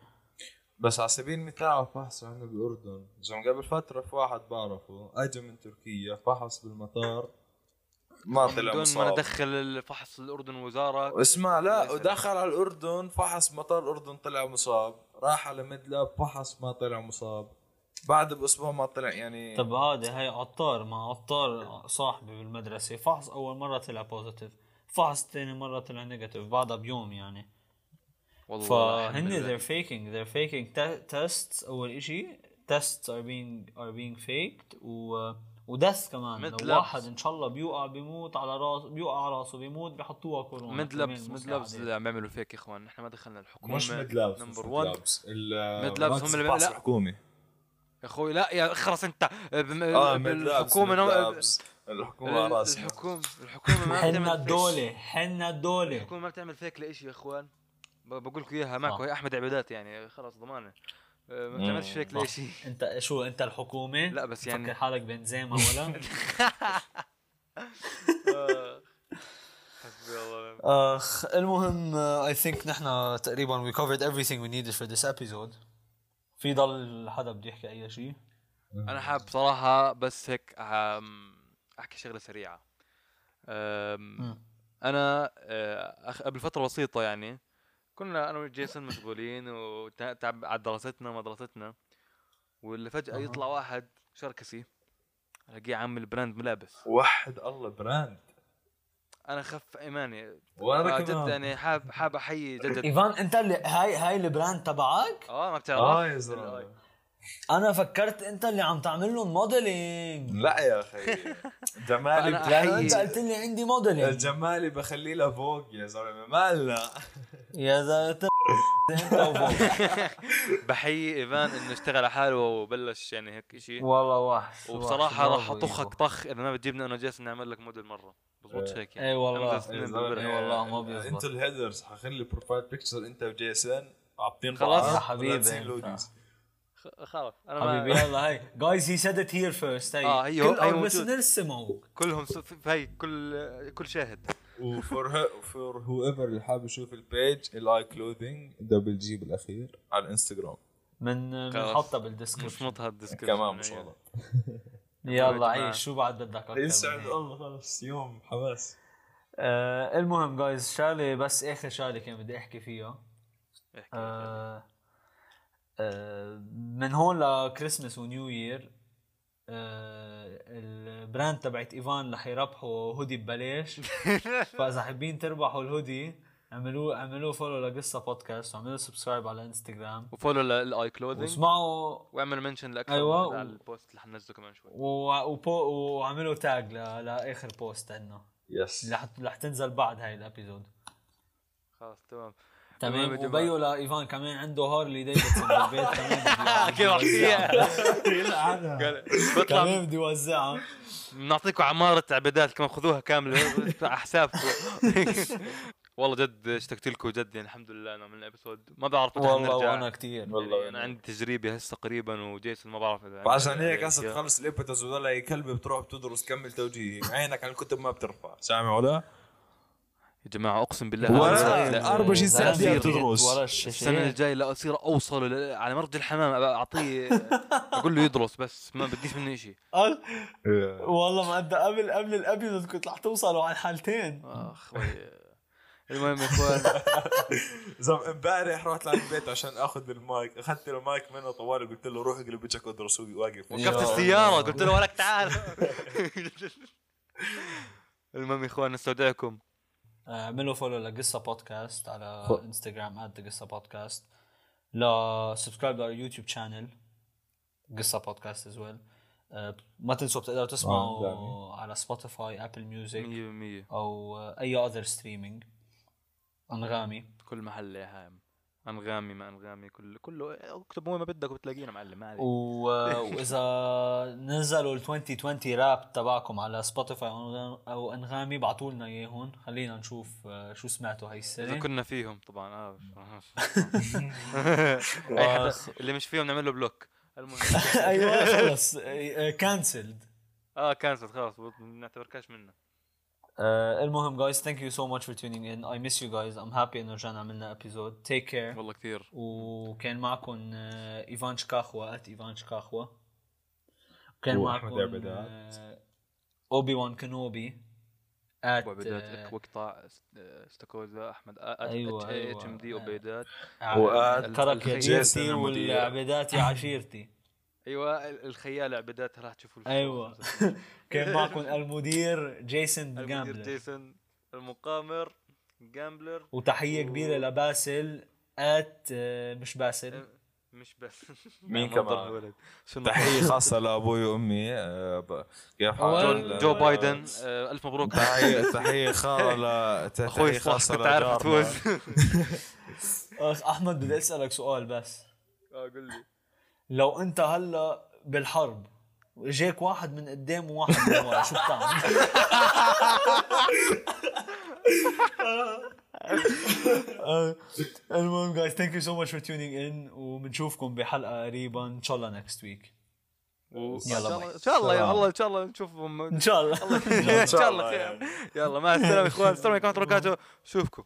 S2: بس على سبيل المثال فحص عندنا بالاردن زي قبل فترة في واحد بعرفه اجى من تركيا فحص بالمطار. ما طلع
S1: بدون ما ندخل الفحص الأردن وزارة.
S2: اسمع لا ودخل على الأردن فحص مطار الأردن طلع مصاب. راح على MedLab فحص ما طلع مصاب. بعد بأسبوع ما طلع يعني
S3: طب هذا هي عطار ما عطار صاحبي بالمدرسة. فحص أول مرة طلع positive فحص ثاني مرة طلع negative بعدها بيوم يعني.
S1: والله
S3: فهن they're faking they're faking te- tests. أول إشي tests are being are being faked و ودث كمان لو
S1: labs.
S3: واحد إن شاء الله بيوقع بيموت على راس بيوقع على راسه بيموت بيحطوها كورونا.
S1: ميد لابس ميد. لابس اللي عم بيعملوا فيك يا إخوان. نحن ما دخلنا الحكومة.
S2: مش ميد لابس
S1: نمبر 1
S2: ميد
S1: labs هم اللي لا.
S2: الحكومي
S1: يا أخوي لا يا خلص أنت.
S2: آه ميد
S1: نو-.
S2: الحكومة راسنا
S1: الحكومة الحكومة ما
S3: حنا
S1: بتعمل فيك-
S3: الدولة حنا الدولة.
S1: الحكومة ما بتعمل فيك لإشي يا إخوان. بقول لكم إياها معكم
S3: آه.
S1: هي أحمد عبادات يعني. خلص ضمانة. آه، ما بتعملش فيك
S3: آه.
S1: لإشي
S3: انت شو انت الحكومة؟
S1: لا بس يعني-
S3: فكر حالك بنزيما ولا؟
S1: آه. حسبي الله
S3: آخ المهم اي ثينك نحن تقريبا وي covered everything we needed for this episode. في ضل حدا بده يحكي أي شيء؟
S1: أنا حاب صراحة بس هيك أحكي شغلة
S3: سريعة.
S1: أنا آه، قبل فترة بسيطة يعني كنا أنا وجيسون مشغولين وتعب على دراستنا ما دراستنا. واللي
S3: فجأة.
S1: يطلع واحد شركسي الاقيه عامل brand ملابس.
S2: وحد الله brand.
S1: أنا خف إيماني.
S2: وأنا
S1: آه، جد يعني حاب حاب أحيي جد. جد
S3: إيفان أنت اللي هاي هاي ال brand تبعك؟
S1: آه ما بتعرف.
S2: آه يا زلمة.
S3: أنا فكرت انت اللي عم تعمل لهم modeling
S2: لا يا أخي. جمالي بتلاقي-
S3: انت قلت لي عندي modeling
S2: الجمالي بخليه له فوق يا زلمة. مالنا؟
S3: يا زلمه.
S1: بحيي إيفان إنه اشتغل على حاله وبلش يعني هيك شيء
S3: والله وحش
S1: وبصراحة
S3: وحش.
S1: راح
S3: أطخك.
S1: طخ إذا ما بتجيبنا أنا وجيسون نعمل لك موديل مرة. بزبطش هيك يعني.
S3: اي والله. إيه. والله ما بيزبط.
S2: أنتوا ال haters حخلي profile picture انت وجيسون عابطين
S1: خلاص.
S3: حبيبي
S1: خلاص أنا ما
S3: حبيبي. يلا هاي. جايز هي سيد ات هير فيرست هي
S1: آه، هي-
S3: كل
S1: هي
S3: بس
S1: موجود.
S3: نرسمه
S1: كلهم هي كل كل شاهد.
S2: وفور فور هو ايفر اللي حابب يشوف البيج الاي كلوذينج دبل جي بالأخير على الانستغرام
S3: من. بنحطها بالدسكربشن
S1: نشمطها الديسكربشن
S2: كمان إن شاء الله.
S3: يلا. عيش. شو بعد بدك أكثر
S2: يسعد؟ الله خلص يوم حماس.
S3: آه المهم جايز شغلة بس آخر شغلة كان بدي أحكي فيها.
S1: احكي
S3: آه من هون ل Christmas و New Year ال brand تبعت إيفان رح يربحوا هودي ببلاش. فإذا حابين تربحوا الهودي اعملوا اعملوا follow لقصة بودكاست واعملوا subscribe على انستغرام
S1: و follow لل I clothing
S3: واسمعوا
S1: واعمل mention لأكثر
S3: أيوة،
S1: من- على
S3: و-
S1: ال post اللي حننزله كمان شوي.
S3: و- وبو وعملوا tag ل... لآخر post عندنا yes. رح تنزل بعد هاي الابيزود
S1: خلاص تمام.
S3: تمام. وبيو لايفان كمان عنده هارلي ديفيدسون بالبيت كمان. بدي-
S1: كيف احكيها
S3: كمان بدي اوزعها
S1: بنعطيكم عمارة عبادات كمان خذوها كاملة. على حسابكم. والله جد اشتقت لكم جد يعني الحمد لله إنه عملنا ابيسود ما بعرف متى
S3: والله. وأنا كثير
S2: والله
S1: يعني أنا عندي تجربة هسه قريبا وجيسون ما بعرف إذا
S2: وعشان هيك هسه تخلص الابتز ولا أي كلب بتروح بتدرس كمل توجيهي عينك على الكتب ما بترفع. سامع ولا؟
S1: يا جماعة أقسم بالله
S2: ولا-
S1: هذا-
S2: لا،
S1: لا،
S2: 24 ساعة
S3: زلمة
S2: بدك تدرس.
S3: السنة
S1: الجاية لا أصير أوصل على مرج الحمام أعطيه أقول له يدرس بس ما بديش منه شيء
S3: قال والله ما قد قبل قبل الأبيض كنت رح توصلوا على الحالتين.
S1: اخ وي. المهم يا إخوان.
S2: زلمه امبارح رحت لعند البيت عشان آخذ المايك أخذت المايك منه طوالي قلت له روح اقلب وجهك وادرس وهو واقف
S1: وقفت السيارة قلت له ولك تعال. المهم يا إخوان نستودعكم.
S3: اعملوا follow لقصة بودكاست على انستغرام قصة بودكاست لا subscribe لل YouTube channel قصة بودكاست as well ما تنسوا بتقدروا
S2: آه،
S3: تسمعوا
S2: دعمي.
S3: على Spotify Apple Music
S1: 100%
S3: أو آه، any other streaming أنغامي.
S1: كل محل يا هام أنغامي ما أنغامي كل كله اكتب وين ما بدك وبتلاقينا معلم ما عليك.
S3: و... وإذا نزلوا ال 2020 wrap تبعكم على سبوتيفاي أو- أو أنغامي بعتوا لنا اياهم خلينا نشوف آه، شو سمعتوا هاي
S1: إذا
S3: السنة
S1: كنا فيهم طبعا آه أي حدا اللي مش فيهم نعمل له block. المهم.
S3: أيوه خلص cancelled
S1: آه cancel خلاص ما نعتبركاش منا
S3: المهم guys thank you so much for tuning in. I miss you guys. I'm happy إنه رجعنا عملنا episode take care
S1: والله كثير.
S3: وكان معكم آه، إيفان شكاخوا at إيفان شكاخوا وكان معكم. اوبي وان كنوبي ات
S1: وعبيدات وقطع استاكوزا أحمد
S3: أيوة، أيوة.
S1: اتش ام دي عبيدات
S2: وآت
S3: ترك يا
S2: المدير.
S3: والعبيدات يا عشيرتي.
S1: أيوه الخيال عبيدات راح تشوفوا.
S3: أيوة. كان معكم المدير جيسون
S1: المدير
S3: جامبلر.
S1: جيسون المقامر جامبلر
S3: وتحية كبيرة لباسل ات آه، مش باسل.
S1: مش بس
S2: مين كمان؟ تحية خاصة لأبوي وأمي آه، كيف
S3: أول
S2: حال
S1: جو بايدن آه، ألف مبروك.
S2: تحيه تحية خاصه
S1: أخوي
S2: خاصة
S1: كنت عارف
S2: لجارنا.
S1: تفوز.
S3: أحمد بدي أسألك سؤال بس.
S1: آه قول لي.
S3: لو انت هلا بالحرب واجاك واحد من قدام وواحد من ورا شو بتعمل؟ المهم guys thank you so much for tuning in وبنشوفكم بحلقة قريبا إن شاء الله next week
S1: و-
S3: يلا
S1: إن
S3: bye.
S1: شاء الله يا. الله إن شاء الله نشوفهم.
S3: إن شاء الله.
S1: إن شاء الله خير يلا مع السلامة يا إخوان. السلام عليكم ورحمة الله وبركاته. شوفكم.